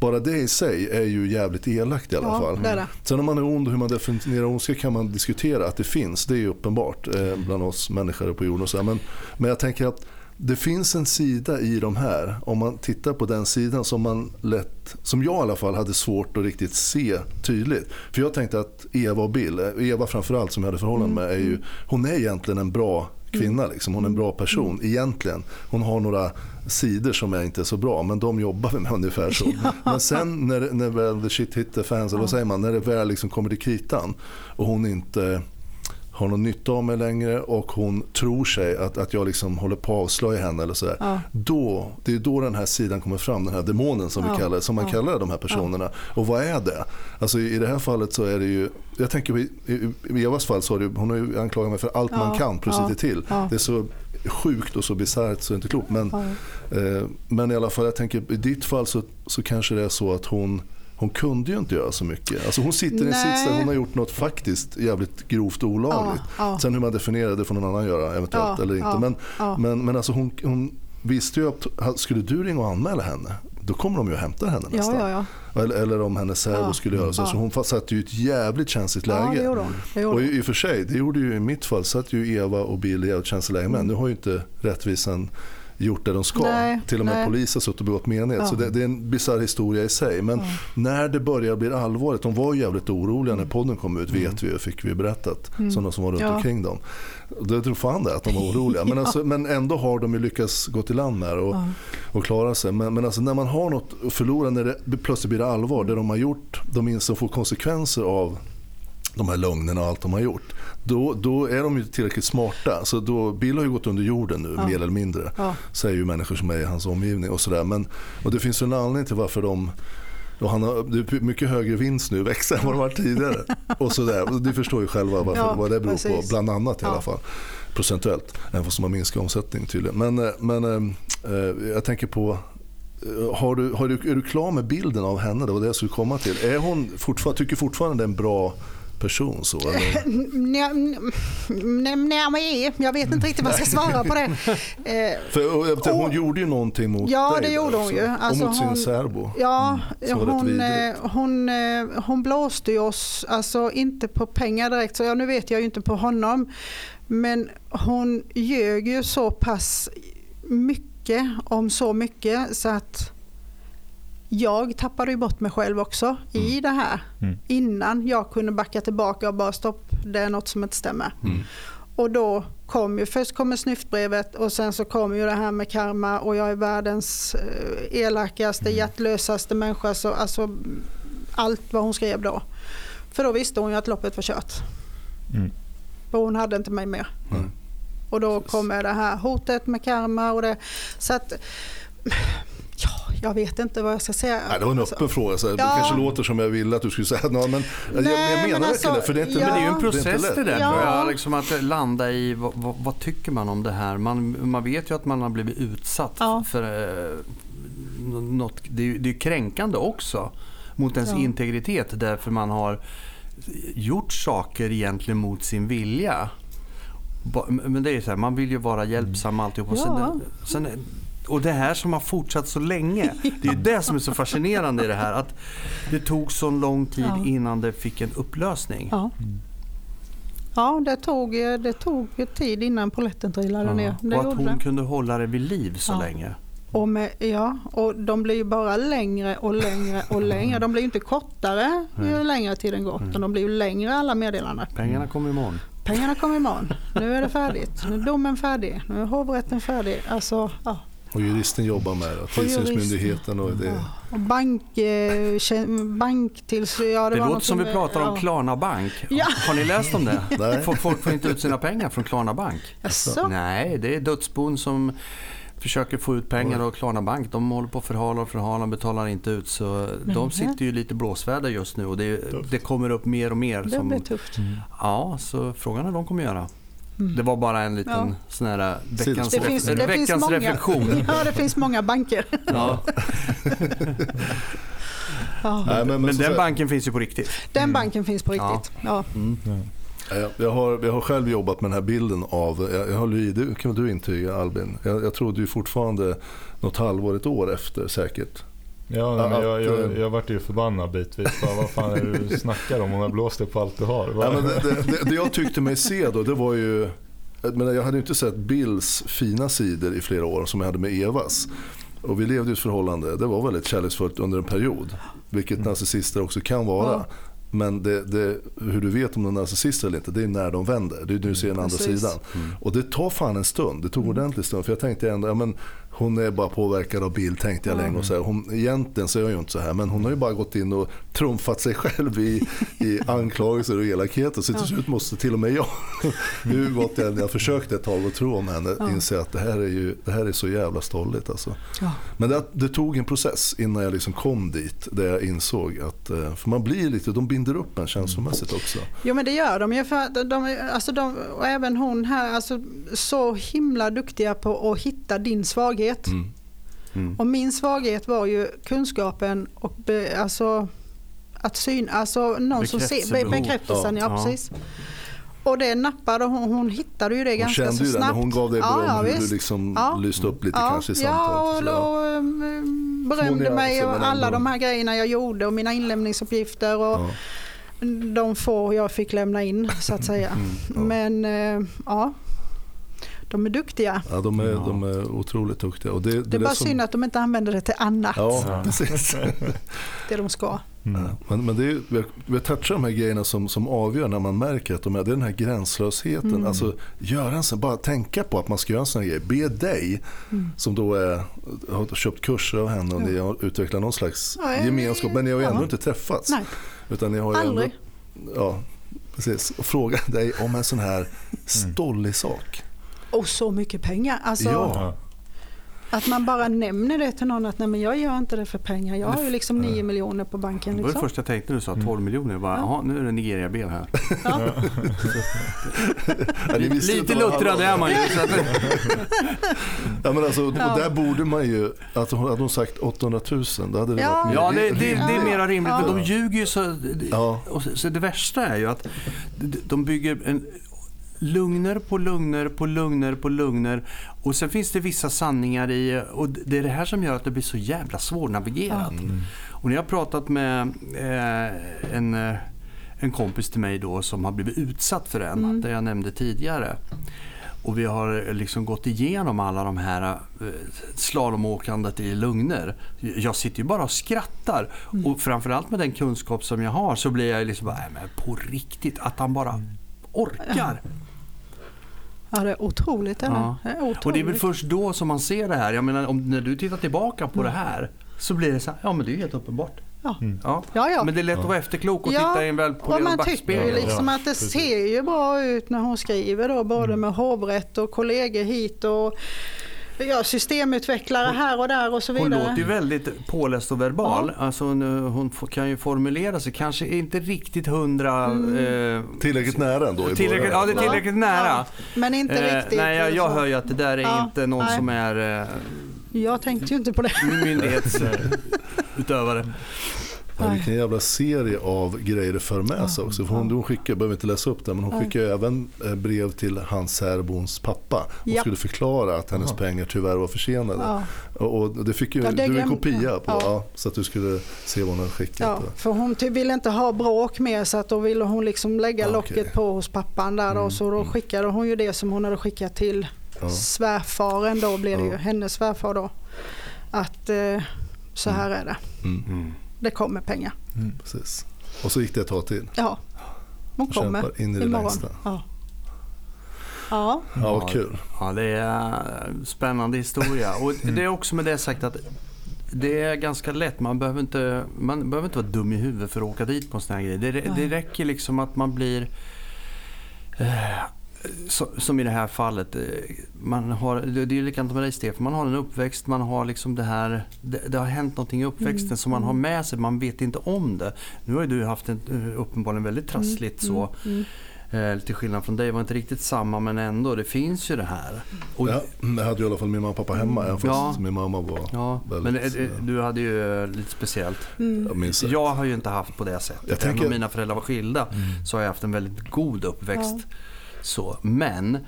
Bara det i sig är ju jävligt elakt i alla Ja, fall. det det. Sen om man är ond och hur man definierar ondska kan man diskutera att det finns. Det är ju uppenbart eh, bland oss människor på jorden. Och så. Men, men jag tänker att det finns en sida i de här, om man tittar på den sidan som man lätt, som jag i alla fall hade svårt att riktigt se tydligt. För jag tänkte att Eva och Bill, eh, Eva framförallt som jag hade förhållande med, är ju, hon är egentligen en bra kvinna. Liksom. Hon är en bra person egentligen. Hon har några sidor som är inte så bra men de jobbar vi med ungefär så. Men sen när, när väl the shit hit the fans, eller vad säger man, när det väl liksom kommer till kritan och hon inte har någon nytta av mig längre och hon tror sig att, att jag liksom håller på att avslöja henne eller sådär. Ja. Då, det är då den här sidan kommer fram, den här demonen som, vi Ja. kallar, som man Ja. kallar de här personerna. Och vad är det? Alltså i, i det här fallet så är det ju, jag tänker i, i, i Evas fall så har det, hon har ju anklagat mig för allt man kan plus lite till. Det är så sjukt och så bisarrt så det är inte klokt. Men, eh, men i alla fall, jag tänker i ditt fall så, så kanske det är så att hon hon kunde ju inte göra så mycket. Alltså hon sitter i en sits där hon har gjort något faktiskt jävligt grovt olagligt. Ja, ja. Sen hur man definierar det får någon annan göra eventuellt Ja, eller inte. men, men, men alltså hon, hon visste ju att skulle du ringa och anmäla henne då kommer de ju att hämta henne nästan. Ja, ja. Eller, eller om hennes särbo Ja, skulle göra så. ja. Så hon satt ju ett jävligt känsligt läge. Ja, det gjorde hon. Det gjorde och i, i och för sig, det gjorde ju i mitt fall, satt ju Eva och Bill i ett känsligt läge. Men nu har ju inte rättvisan gjort det de ska. Nej, Till och med nej. polisen har suttit och begått menighet. Ja. Så det, det är en bisarr historia i sig. Men när det börjar bli allvarligt, de var ju jävligt oroliga när podden kom ut vet vi och fick vi berättat. Sådana som var runt Mm. Ja. omkring dem. Det tror fan det att de var oroliga. Men, alltså, men ändå har de ju lyckats gå till land med och, och klara sig. Men, men alltså, när man har något att förlora, när det plötsligt blir det allvar, det de har gjort, de inser får konsekvenser av de här lögnerna och allt de har gjort. Då, då är de ju tillräckligt smarta. Så då, Bill har ju gått under jorden nu, Ja. mer eller mindre. Ja. Säger ju människor som är i hans omgivning och sådär. Men, och det finns ju en anledning till varför de och han har det är mycket högre vinst nu, växer än vad det var tidigare. Och sådär. Ni förstår ju själva varför, Ja, vad det beror på, precis. bland annat i Ja. alla fall. Procentuellt, även fast de har minskat omsättning tydligen. Men, eh, men eh, eh, jag tänker på eh, har du, har du, är du klar med bilden av henne? Det var det jag skulle komma till. Är hon fortfarande, tycker fortfarande det är en bra person? Så, eller? Nej, nej, jag vet inte riktigt vad jag ska svara på det. Eh, För, och, hon gjorde ju någonting mot Ja, dig det gjorde hon ju. Alltså, och mot sin hon- särbo. Ja, rätt hon, eh, hon, eh, hon blåste ju oss, alltså inte på pengar direkt, så ja, nu vet jag ju inte på honom. Men hon ljög ju så pass mycket om så mycket så att jag tappade ju bort mig själv också i det här. Mm. Innan jag kunde backa tillbaka och bara stopp, det är något som inte stämmer. Mm. Och då kom ju, först kommer snyftbrevet och sen så kom ju det här med karma och jag är världens eh, elakaste, hjärtlösaste människa. Så, alltså, allt vad hon skrev då. För då visste hon ju att loppet var kört. Mm. För hon hade inte mig mer. Mm. Och då kommer det här hotet med karma och det. Så att, ja, jag vet inte vad jag ska säga. Nej, det var en Alltså, öppen fråga. Så här, Det Ja. kanske låter som jag ville att du skulle säga något. Men jag, Nej, jag menar men alltså, det. För det är inte ja. Men det är ju en det process lätt. det där Ja. jag. Liksom att landa i vad, vad, vad tycker man om det här. Man, man vet ju att man har blivit utsatt Ja. för eh, något. Det är ju det är kränkande också mot ens Ja. integritet därför man har gjort saker egentligen mot sin vilja. Men det är så här, man vill ju vara hjälpsam alltihop. Och, Ja. sen, sen, och det här som har fortsatt så länge. Det är det som är så fascinerande i det här. Att det tog så lång tid Ja. innan det fick en upplösning. Ja. Ja, det tog, det tog tid innan polletten trillade ner. Det och att hon det. kunde hålla det vid liv så Ja. länge. Och, med, ja, och de blir ju bara längre och längre och längre. De blir ju inte kortare ju längre tiden går. Utan de blir ju längre alla meddelanden. Pengarna kommer imorgon. Pengarna kommer imorgon. Nu är det färdigt. Nu är domen färdig. Nu är hovrätten färdig. Alltså, ja. Och juristen jobbar med det. Tillsynsmyndigheten och det. Och bank, eh, kä- banktils... Ja, det Det låter något som vi pratar om ja. Klarna Bank. Ja. Har ni läst om det? Nej. Folk- får inte ut sina pengar från Klarna Bank. Jaså? Nej, det är dödsbon som försöker få ut pengar och Klarna Bank de håller på att förhala och förhala och betalar inte ut. Så de sitter ju lite blåsväder just nu och det, det kommer upp mer och mer. Det Som, blir tufft. ja, så frågan är vad de kommer göra. Det var bara en liten Ja. sån här äh, veckans, Det finns, det finns veckans många, reflektion. Ja, det finns många banker. Ja. Ja. Nej, men, Men så- den banken finns ju på riktigt. Den banken finns på Ja. riktigt. Ja. Jag, jag, har, jag har själv jobbat med den här bilden av, jag, jag håller i, det kan du intyga Albin, jag, jag trodde ju fortfarande något halvår, ett år efter säkert. Ja, nej, men jag, jag, Att, jag vart ju förbannad bitvis. Bara, vad fan är det du snackar om? Hon har blåst upp allt du har. Ja, men det, det, det, jag tyckte mig se då, det var ju jag, menar, jag hade ju inte sett Bills fina sidor i flera år som jag hade med Evas. Och vi levde i ett förhållande, det var väldigt kärleksfullt under en period. Vilket narcissister också kan vara. Ja. Men det, det, hur du vet om de är narcissister eller inte, det är när de vänder. Det är när du ser den andra Precis. sidan. Och det tar fan en stund. Det tog en ordentlig stund. För jag tänkte ändå, ja, men hon är bara påverkad av Bill tänkte jag länge. Och så här, hon, egentligen så är hon ju inte så här. Men hon har ju bara gått in och trumfat sig själv i, i anklagelser och elakheter. Så till slut måste till och med jag, hur gott jag än jag försökte ett tag att tro om henne, inse att det här är, ju, det här är så jävla stolligt. Alltså. Ja. Men det, det tog en process innan jag liksom kom dit. Där jag insåg att, eh, för man blir lite, de binder upp en känslomässigt också. Jo men det gör de ju för de, alltså de, och även hon här, alltså så himla duktiga på att hitta din svaghet. Mm. Mm. Och min svaghet var ju kunskapen och be, alltså att syn, alltså någon som ser, bekräftelsen, ja, Ja. precis. Och det nappade hon, hon hittade ju det Hon ganska kände så ju det snabbt. när hon gav dig beröm ja, ja, hur du liksom Ja. lyste upp lite ja, kanske i Ja, samtalet. och, och um, berömde Små mig och alla de här grejerna jag gjorde och mina inlämningsuppgifter och Ja. de få jag fick lämna in så att säga. Mm, ja. Men eh, ja, de är duktiga. Ja, de, är, Ja. de är otroligt duktiga. Och det, det, Det är bara synd att de inte använder det till annat, Ja, precis. det de ska. Mm. Ja, Men, men det är, ju- vi har- vi har touchat de här grejerna som, som avgör när man märker att de är, det är den här gränslösheten. Mm. Alltså, göra en sån, bara tänka på att man ska göra en sån här grej. Be dig, Mm. som då är, har köpt kurser av henne och ni har utvecklat någon slags Ja, gemenskap. Men ni har ju ändå ja. inte träffats. Nej, Utan ni har ju aldrig. Ändå, ja, precis. Och fråga dig om en sån här stollig sak. Och så mycket pengar. Alltså, Ja. Att man bara nämner det till någon att nej men jag gör inte det för pengar. Jag har ju liksom 9 miljoner på banken. Det var det Liksom. första jag tänkte när du sa 12 miljoner. Jag bara, Jaha, nu är det Nigeria-ben här. Ja. Ja, Lite luttrad är man ju. Så att, Ja, men alltså. Och där borde man ju, att hon, hade hon sagt 800 000 då hade det Ja. varit mer ja, det, det, det är Ja. mera rimligt. Ja. Men de ljuger ju så... Ja. Och så, det värsta är ju att de- de bygger en lugner på lugner på lugner på lugner. Och sen finns det vissa sanningar i... Och det är det här som gör att det blir så jävla svårnavigerat. Och när jag har pratat med eh, en, eh, en kompis till mig då som har blivit utsatt för en, Mm. det jag nämnde tidigare. Och vi har liksom gått igenom alla de här eh, slalomåkandet i lugner. Jag sitter ju bara och skrattar. Mm. Och framförallt med den kunskap som jag har så blir jag liksom bara, "Nej, men på riktigt, att han bara orkar. Ja, det är otroligt. Eller? Ja. Det är otroligt. Och det är väl först då som man ser det här. Jag menar, om, när du tittar tillbaka på Mm. det här så blir det så här, ja men det är ju helt uppenbart. Ja. Ja. Ja, ja. Men det är lätt att vara efterklok och Ja, titta i en väl och polerad man tycker ju liksom Ja, att det ser ju bra ut när hon skriver då, både Mm. med hovrätt och kollegor hit och ja, systemutvecklare här och där och så Hon vidare. låter ju väldigt påläst och verbal. Alltså, nu- hon får- kan ju formulera sig, kanske inte riktigt hundra... Mm. Eh, Tillräckligt nära ändå tillräckligt, ja, det är tillräckligt nära. Ja, men inte Eh, riktigt. nej, jag, jag hör ju att det där är Ja, inte någon nej. som är eh, Jag tänkte ju inte på det. myndighetsutövare. Ja, vilken jävla serie av grejer det för med sig också. För hon, hon skickar, jag behöver inte läsa upp det, men hon skickar även eh, brev till hans särbons pappa. Hon Ja. skulle förklara att hennes Aha. pengar tyvärr var försenade. Ja, Och, och det fick ju Ja, det du en kopia på, ja. ja. så att du skulle se vad hon hade skickat. ja, för hon ville inte ha bråk med så att då ville hon liksom lägga Ja, locket okej. på hos pappan där då, Mm, så då mm. skickade hon ju det som hon hade skickat till Ja. svärfaren då blev det Ja. ju, hennes svärfar då. Att eh, så här är det, Mm, det kommer pengar. precis. Och så gick det ett tag till. Ja, hon kommer Kämpar in i det imorgon. längsta. Ja. Ja, Ja, vad kul. Ja, det är en spännande historia. Och det är också med det sagt att det är ganska lätt. Man behöver inte, man behöver inte vara dum i huvudet för att åka dit på en sån här grej. Det, det räcker liksom att man blir... Som i det här fallet. eh, Man har, det det är ju likadant med dig Stefan. Man har en uppväxt, man har liksom det här... Det, det har hänt någonting i uppväxten Mm, som man har med sig. Man vet inte om det. Nu har ju du haft en, eh, uppenbarligen väldigt trassligt så. mm. Eh, till skillnad från dig var inte riktigt samma men ändå, det finns ju det här. Och, Ja, jag hade ju i alla fall min mamma och pappa hemma även fast Ja. min mamma var ja, men väldigt... eh, eh, du hade ju lite speciellt. jag minns det. Jag har ju inte haft på det sättet. Jag Även tänker- om mina föräldrar var skilda så har jag haft en väldigt god uppväxt. Så, men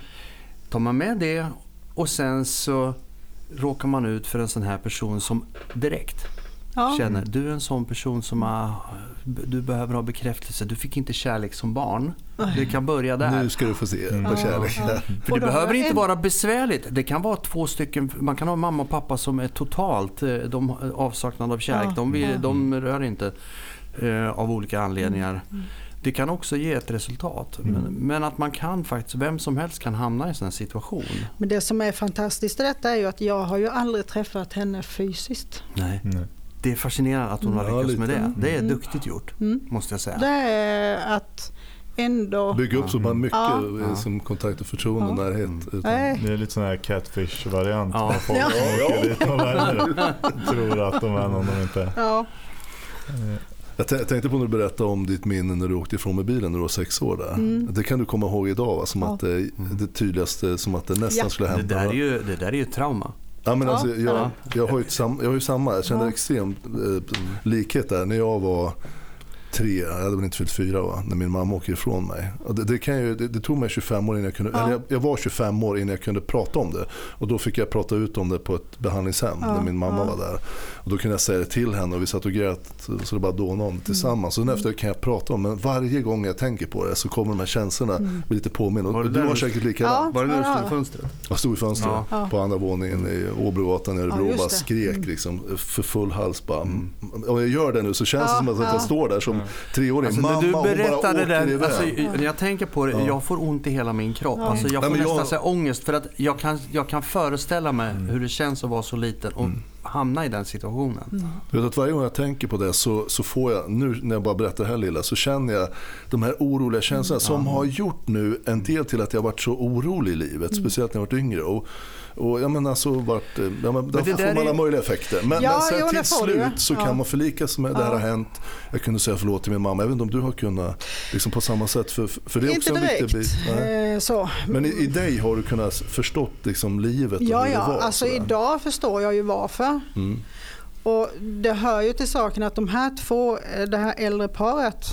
tar man med det och sen så råkar man ut för en sån här person som direkt Ja. känner du är en sån person som har, du behöver ha bekräftelse. Du fick inte kärlek som barn. Det kan börja där. Nu ska du få se på kärlek. För Och det behöver inte vara besvärligt. Det kan vara två stycken, man kan ha mamma och pappa som är totalt eh, de, avsaknad av kärlek. Ja, De, vill, ja. de rör inte eh, av olika anledningar. Mm, Det kan också ge ett resultat. Men, men att man kan faktiskt, vem som helst kan hamna i en sån situation. Men det som är fantastiskt i detta är ju att jag har ju aldrig träffat henne fysiskt. Nej. Nej. Det är fascinerande att hon har lyckats med det. Det är Mm. duktigt gjort, Mm. måste jag säga. Det är att ändå... Bygga upp så bara mycket Ja. eh, som kontakt och förtroende och Ja. närhet. Utan, Nej. Det är lite sån här catfish-variant. Ja. Ja. Folk Ja. som åker dit och vänner tror att de är någon de inte är. Ja, Jag tä- jag tänkte på när du berättade om ditt minne när du åkte ifrån med bilen när du var sex år där. Mm. Det kan du komma ihåg idag va? Som Ja. att det, det tydligaste, som att det nästan Ja. skulle Det hända. där är ju, det där är ju trauma. Ja, men Ja, alltså, jag, ja. jag, har ju sam, jag har ju samma, jag kände Ja. extrem eh, likhet där. När jag var tre, jag hade väl inte fyllt fyra va, när min mamma åker ifrån mig. Och det, det, kan ju, det, det tog mig 25 år innan jag kunde, Ja. eller jag, jag var 25 år innan jag kunde prata om det. Och då fick jag prata ut om det på ett behandlingshem Ja, när min mamma ja. var där. Och då kunde jag säga det till henne och vi satt och grät så det bara dånade om det tillsammans. Mm. Och efter kan jag prata om det, men varje gång jag tänker på det så kommer de här känslorna bli lite påminna. Var Och det du där var säkert likadan. Ja. Var det när du stod i fönstret? Jag stod i fönstret Ja. på andra våningen i Åbrogatan i Örebro och bara skrek liksom, för full hals. Bara, Om jag gör det nu så känns det som att jag ja. står där som treåring. Alltså, Mamma, du hon bara berättar det åker där, alltså, när jag tänker på det, Ja. jag får ont i hela min kropp. Ja. Alltså, jag Nej, får men nästan jag- ångest för att jag kan, jag kan föreställa mig hur det känns att vara så liten och hamna i den situationen. Du vet att varje gång jag tänker på det så, så får jag, nu när jag bara berättar det här lilla, så känner jag de här oroliga känslorna som har gjort nu en del till att jag varit så orolig i livet. Speciellt när jag varit yngre. Och, och jag menar så varit, eh, ja, men, det det får där alla är- möjliga effekter. Men, Ja, men sen jo, till slut så Ja. kan man förlikas med det här har hänt. Jag kunde säga förlåt till min mamma. Jag vet inte om du har kunnat liksom på samma sätt. För, för det är också inte en viktig direkt. bit. Eh, så. Men i, i dig har du kunnat förstått liksom livet och Ja, hur det ja. var. Alltså sådär. idag förstår jag ju varför. Mm. Och det hör ju till saken att de här två, eh, det här äldre paret,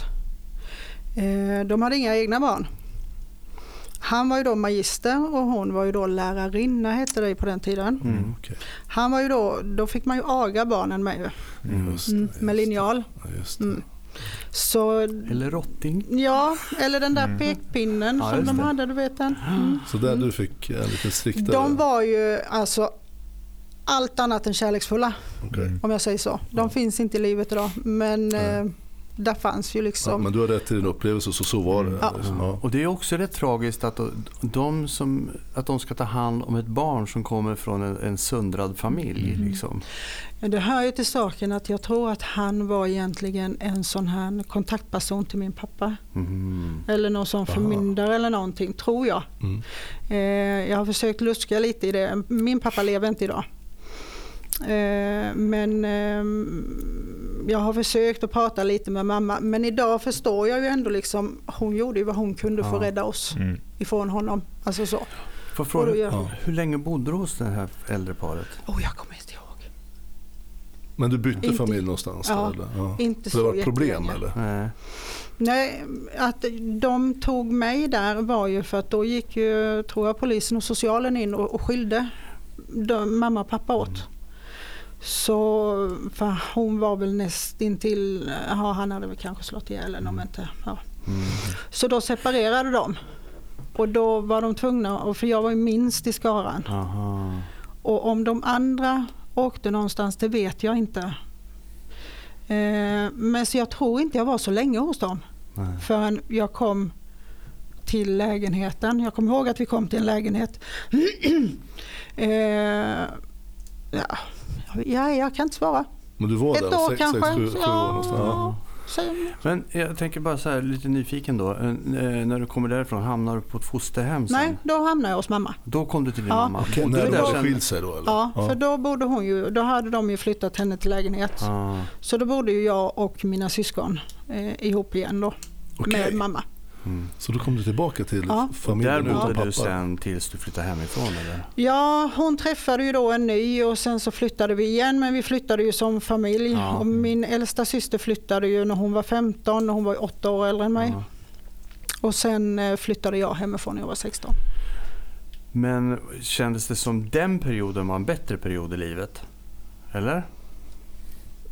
de hade inga egna barn. Han var ju då magister och hon var ju då lärarinna hette det på den tiden. Mm. Okej. Han var ju då, då fick man ju aga barnen med, ju, Just det, mm, med linjal. Ja, just det. Mm. Så Eller rotting. ja, eller den där pekpinnen Ja, som de hade, du vet den. Mm. Så där du fick en lite striktare... De var ju alltså allt annat än kärleksfulla Okej. om jag säger så. De finns inte i livet idag men där fanns ju Ja, liksom. men du har rätt i din upplevelse så så var det. Ja. Liksom, ja. Och det är också rätt tragiskt att de, som, att de ska ta hand om ett barn som kommer från en, en söndrad familj. Liksom. Men Det hör ju till saken att jag tror att han var egentligen en sån här kontaktperson till min pappa. Mm. Eller någon sån förmyndare eller någonting, tror jag. Mm. Eh, jag har försökt luska lite i det. Min pappa lever inte idag. Eh, men ehm, jag har försökt att prata lite med mamma. Men idag förstår jag ju ändå liksom, hon gjorde ju vad hon kunde för att Ja. rädda oss Mm. ifrån honom. Alltså så. Och fråga, Ja. hur länge bodde du hos det här äldre paret? Oh, jag kommer inte ihåg. Men du bytte Inte- familj någonstans? Ja, eller? Ja. Inte Så det var problem jättelänge. eller? Nej. Nej, att de tog mig där var ju för att då gick ju, tror jag, polisen och socialen in och, och skilde de, mamma och pappa åt. Så, hon var väl nästintill, ja han hade väl kanske slått ihjäl henne om inte, ja. Mm. Så då separerade de. Och då var de tvungna, för jag var ju minst i skaran. Aha. Och om de andra åkte någonstans, det vet jag inte. Eh, men så jag tror inte jag var så länge hos dem Nej. förrän jag kom till lägenheten. Jag kommer ihåg att vi kom till en lägenhet. eh, ja, ja, jag kan inte svara. Men du var Ett där år sex, kanske. sex, sju, sju år Ja. Men jag tänker bara så här, lite nyfiken då. Eh, när du kommer därifrån, hamnar du på ett fosterhem sen? Nej, då hamnade jag hos mamma. Då kom du till din Ja. mamma? Okej, Bodde när de hade sen? skilt sig då eller? Ja, för då bodde hon ju, då hade de ju flyttat henne till lägenhet. Ah. Så då bodde ju jag och mina syskon eh, ihop igen då Okej. med mamma. Mm. Så då kom du tillbaka till Ja. Och familjen där utan bodde du sen tills du flyttade hemifrån eller? Ja, hon träffade ju då en ny och sen så flyttade vi igen men vi flyttade ju som familj. Ja. Och min äldsta syster flyttade ju när hon var 15 och hon var åtta år äldre än mig. Ja. Och sen eh, flyttade jag hemifrån när jag var 16. Men kändes det som den perioden var en bättre period i livet? Eller?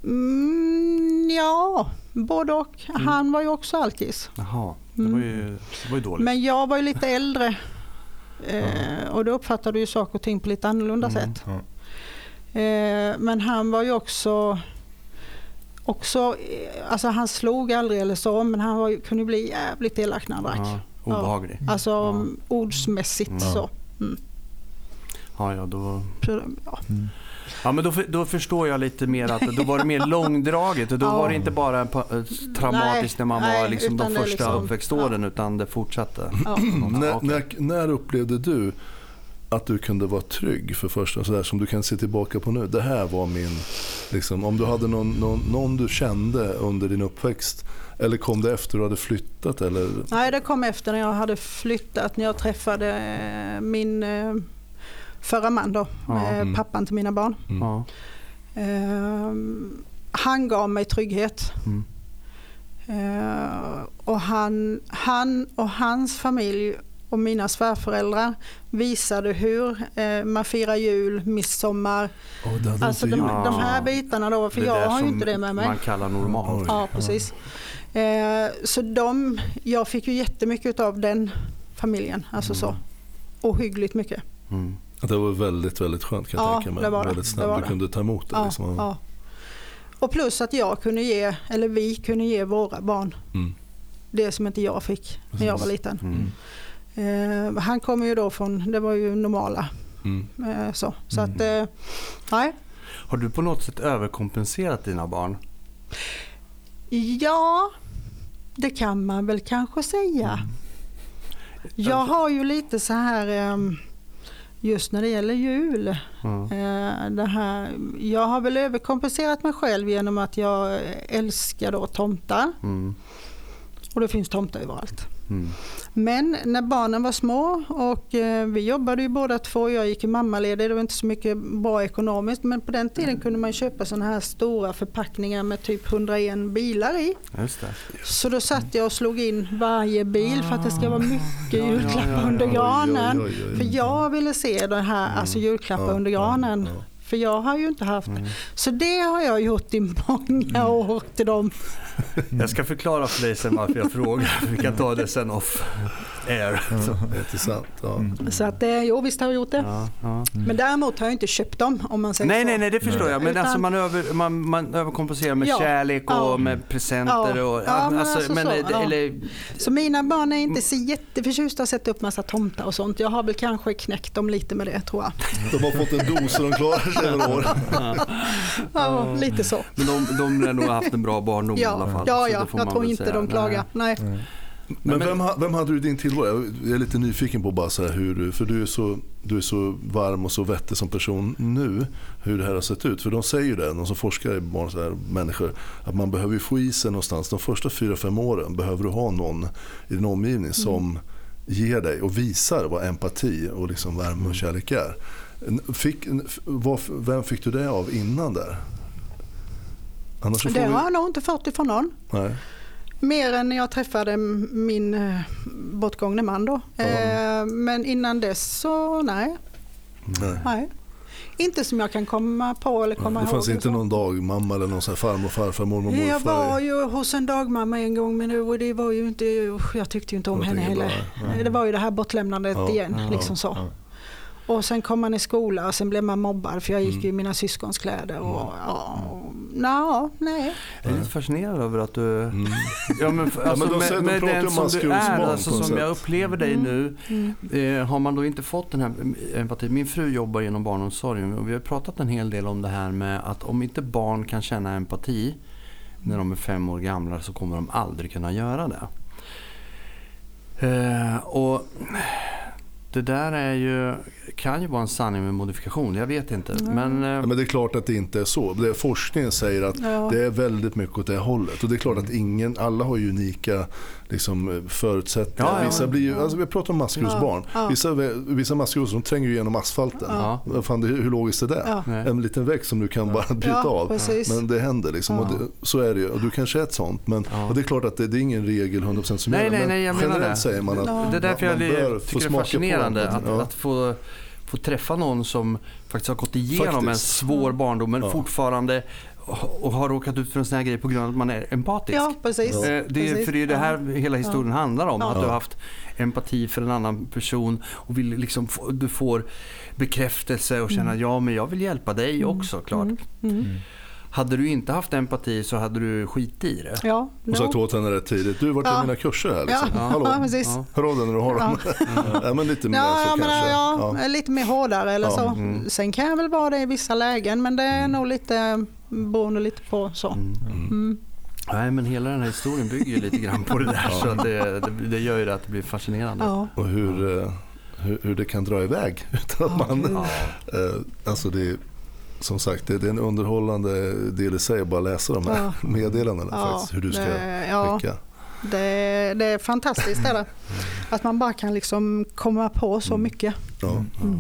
Mm, ja, både och. Han var ju också alkis. Jaha, det var ju, det var ju dåligt. Men jag var ju lite äldre. Eh, och då uppfattade ju saker och ting på lite annorlunda Mm. sätt. Ja. Eh, men han var ju också, också eh, alltså han slog aldrig eller så, men han var, kunde bli jävligt elak när han drack. ja, obehaglig. Alltså Ja. mm, ordsmässigt Mm. så. Ja, ja, då... Ja. Ja, men då, då förstår jag lite mer att då var det mer långdraget och då Ja. var det inte bara eh, traumatiskt när man Nej, var liksom de första liksom- uppväxtåren utan det fortsatte. Ja. när, när, när upplevde du att du kunde vara trygg för första, sådär som du kan se tillbaka på nu? Det här var min, liksom, om du hade någon, någon, någon du kände under din uppväxt eller kom det efter du hade flyttat? Eller? Nej, det kom efter när jag hade flyttat, när jag träffade eh, min eh, förra man då, Ja. eh, Mm. pappan till mina barn. Mm. Ja. Eh, han gav mig trygghet. Mm. Eh, och han, han och hans familj och mina svärföräldrar visade hur eh, man firar jul, midsommar. Oh, Alltså de, de här bitarna då, för jag har ju inte det med mig. man kallar normalt. Ja, precis. Eh, så de, jag fick ju jättemycket av den familjen, alltså så. Mm. Ohyggligt mycket. Mm. Det var väldigt, väldigt skönt kan jag Ja, tänka mig. det var det. Väldigt Det snabbt. Du det. kunde ta emot det. Ja, liksom. ja. Och plus att jag kunde ge, eller vi kunde ge våra barn Mm. det som inte jag fick när jag var liten. Mm. Eh, han kommer ju då från, det var ju normala. Mm. Eh, så så att, eh, nej. Har du på något sätt överkompenserat dina barn? Ja, det kan man väl kanske säga. Jag har ju lite så här, ehm, just när det gäller jul. Eh, Det här, jag har väl överkompenserat mig själv genom att jag älskar då tomtar. Mm. Och det finns tomtar överallt. Mm. Men när barnen var små och eh, vi jobbade ju båda två, jag gick i mammaledig, det var inte så mycket bra ekonomiskt men på den tiden kunde man köpa sådana här stora förpackningar med typ 101 bilar i. Just det. Så då satt jag och slog in varje bil för att det ska vara mycket Ja, julklappar ja, ja. under granen. För jag ville se det här, alltså julklappar under granen. För jag har ju inte haft det. Mm. Så det har jag gjort i många år till dem. Jag ska förklara för dig sen varför jag frågar. Vi kan ta det sen off air. Så. Det är intressant. Ja. Så att eh, jo visst har jag gjort det. Ja, ja. Men däremot har jag inte köpt dem om man säger Nej, så. nej, nej, det förstår jag. Men Utan- alltså man, över, man, man överkompenserar med Ja, kärlek och ja. med presenter. Ja, Och, ja, men alltså men, så, eller, Så mina barn är inte så jätteförtjusta att sätta upp massa tomtar och sånt. Jag har väl kanske knäckt dem lite med det tror jag. De har fått en dos och de klarar sig över år. Ja, lite så. men de, de har nog haft en bra barndom i alla Ja, fall. ja, så ja. får jag man tror inte säga. de klagar. Nej. Men, men- vem, vem hade du i din tillvaro? Jag är lite nyfiken på bara så hur du, för du är, så, du är så varm och så vettig som person nu, hur det här har sett ut. För de säger ju det, de som forskar i barn, så här, människor, att man behöver få i sig någonstans, de första fyra fem åren behöver du ha någon i din omgivning som ger dig och visar vad empati och liksom värme och kärlek är. Fick, vad, vem fick du det av innan där? Annars Det vi, har jag nog inte fått ifrån någon. nej. Mer än när jag träffade min eh, bortgångne man då. Eh, Men innan dess så nej. nej. nej. Inte som jag kan komma på eller komma Det ihåg. fanns inte så. någon dagmamma eller någon så här farmor, farfar, mormor, morfar? Jag var ju hos en dagmamma en gång men det- det var ju inte, jag tyckte ju inte om Det henne heller. nej. Det var ju det här bortlämnandet Ja, igen. liksom så. Ja. Och sen kom man i skola och sen blev man mobbad för jag gick Mm. i mina syskons kläder. Och, ja, na, nej. Jag är lite fascinerad över att du... Mm. Ja, men, alltså, men de säger- med, de med pratar den om som du är, alltså, som jag sätt. upplever dig nu, Mm. eh, har man då inte fått den här empatin? Min fru jobbar inom barnomsorgen och vi har pratat en hel del om det här med att om inte barn kan känna empati när de är fem år gamla så kommer de aldrig kunna göra det. Eh, och det där är ju, kan ju vara en sanning med modifikation. Jag vet inte. Mm. Men, eh, Ja, men det är klart att det inte är så. Det, forskningen säger att Ja. det är väldigt mycket åt det hållet. Och det är klart att ingen, alla har ju unika liksom, förutsättningar. Ja, ja, vissa blir ju, alltså, vi pratar om maskrosbarn. Ja. Vissa, vissa maskrosor tränger ju igenom asfalten. Ja. Vad Fan, det, hur logiskt är det? En liten växt som du kan bara bryta Ja, av. precis. Men det händer liksom. Och det, så är det ju. Och du kanske är ett sånt. Men, Ja. och det är klart att det, det är ingen regel 100% som Nej, gäller. nej, men nej, jag menar generellt det. säger man att Ja. det är därför man jag bör få tycker det är fascinerande det. att, Ja. att få, få träffa någon som faktiskt har gått igenom en Faktiskt. svår barndom men Ja. fortfarande och har råkat ut för en sån här grej på grund av att man är empatisk. Ja, precis. Eh, Det är, precis. för det är det här hela historien handlar om. Ja. Att du har haft empati för en annan person och vill liksom få, du får bekräftelse och känna ja men jag vill hjälpa dig också klart. Mm. Mm. Hade du inte haft empati så hade du skit i det. Ja, Och sagt åt henne rätt tidigt. Du, vart är Ja. mina kurser här? Liksom? Ja, Hallå? ja, precis. Ja. Hör av dig när du har dem. Ja. men lite mer Ja, så menar, kanske. ja, Ja. lite mer hårdare eller Ja, så. mm. Sen kan jag väl vara det i vissa lägen men det är nog lite beroende lite på så. Mm. Mm. Nej men hela den här historien bygger ju lite grann på det där så att det, det, det gör ju det att det blir fascinerande. Ja. Och hur, eh, hur, hur det kan dra iväg utan att man... Ja. eh, Alltså det är, som sagt, det det är en underhållande del i sig att bara läsa de här Ja. meddelandena Ja, faktiskt. Hur du ska ja, skicka. det, det är fantastiskt det. Att man bara kan liksom komma på så Mm. mycket. Ja. Mm.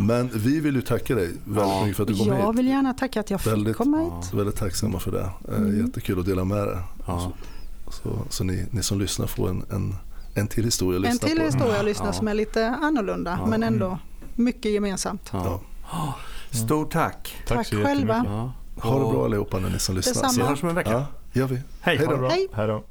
Men vi vill ju tacka dig väldigt Ja. mycket för att du kom Jag hit. vill gärna tacka att jag fick Väldigt- komma hit. Väldigt tacksamma för det. Eh, Mm. Jättekul att dela med dig. Ja. Så, så ni, ni som lyssnar får en, en, en till historia att En lyssna till på. historia att lyssna Ja. som är lite annorlunda Ja. men ändå mycket gemensamt. Ja. Stort tack. Tack så själva. Ha det bra allihopa när ni som lyssnar. Detsamma. Vi hörs om en vecka. Ja, gör vi. Hej. Hej Ha då. det bra. Hej. Hej då.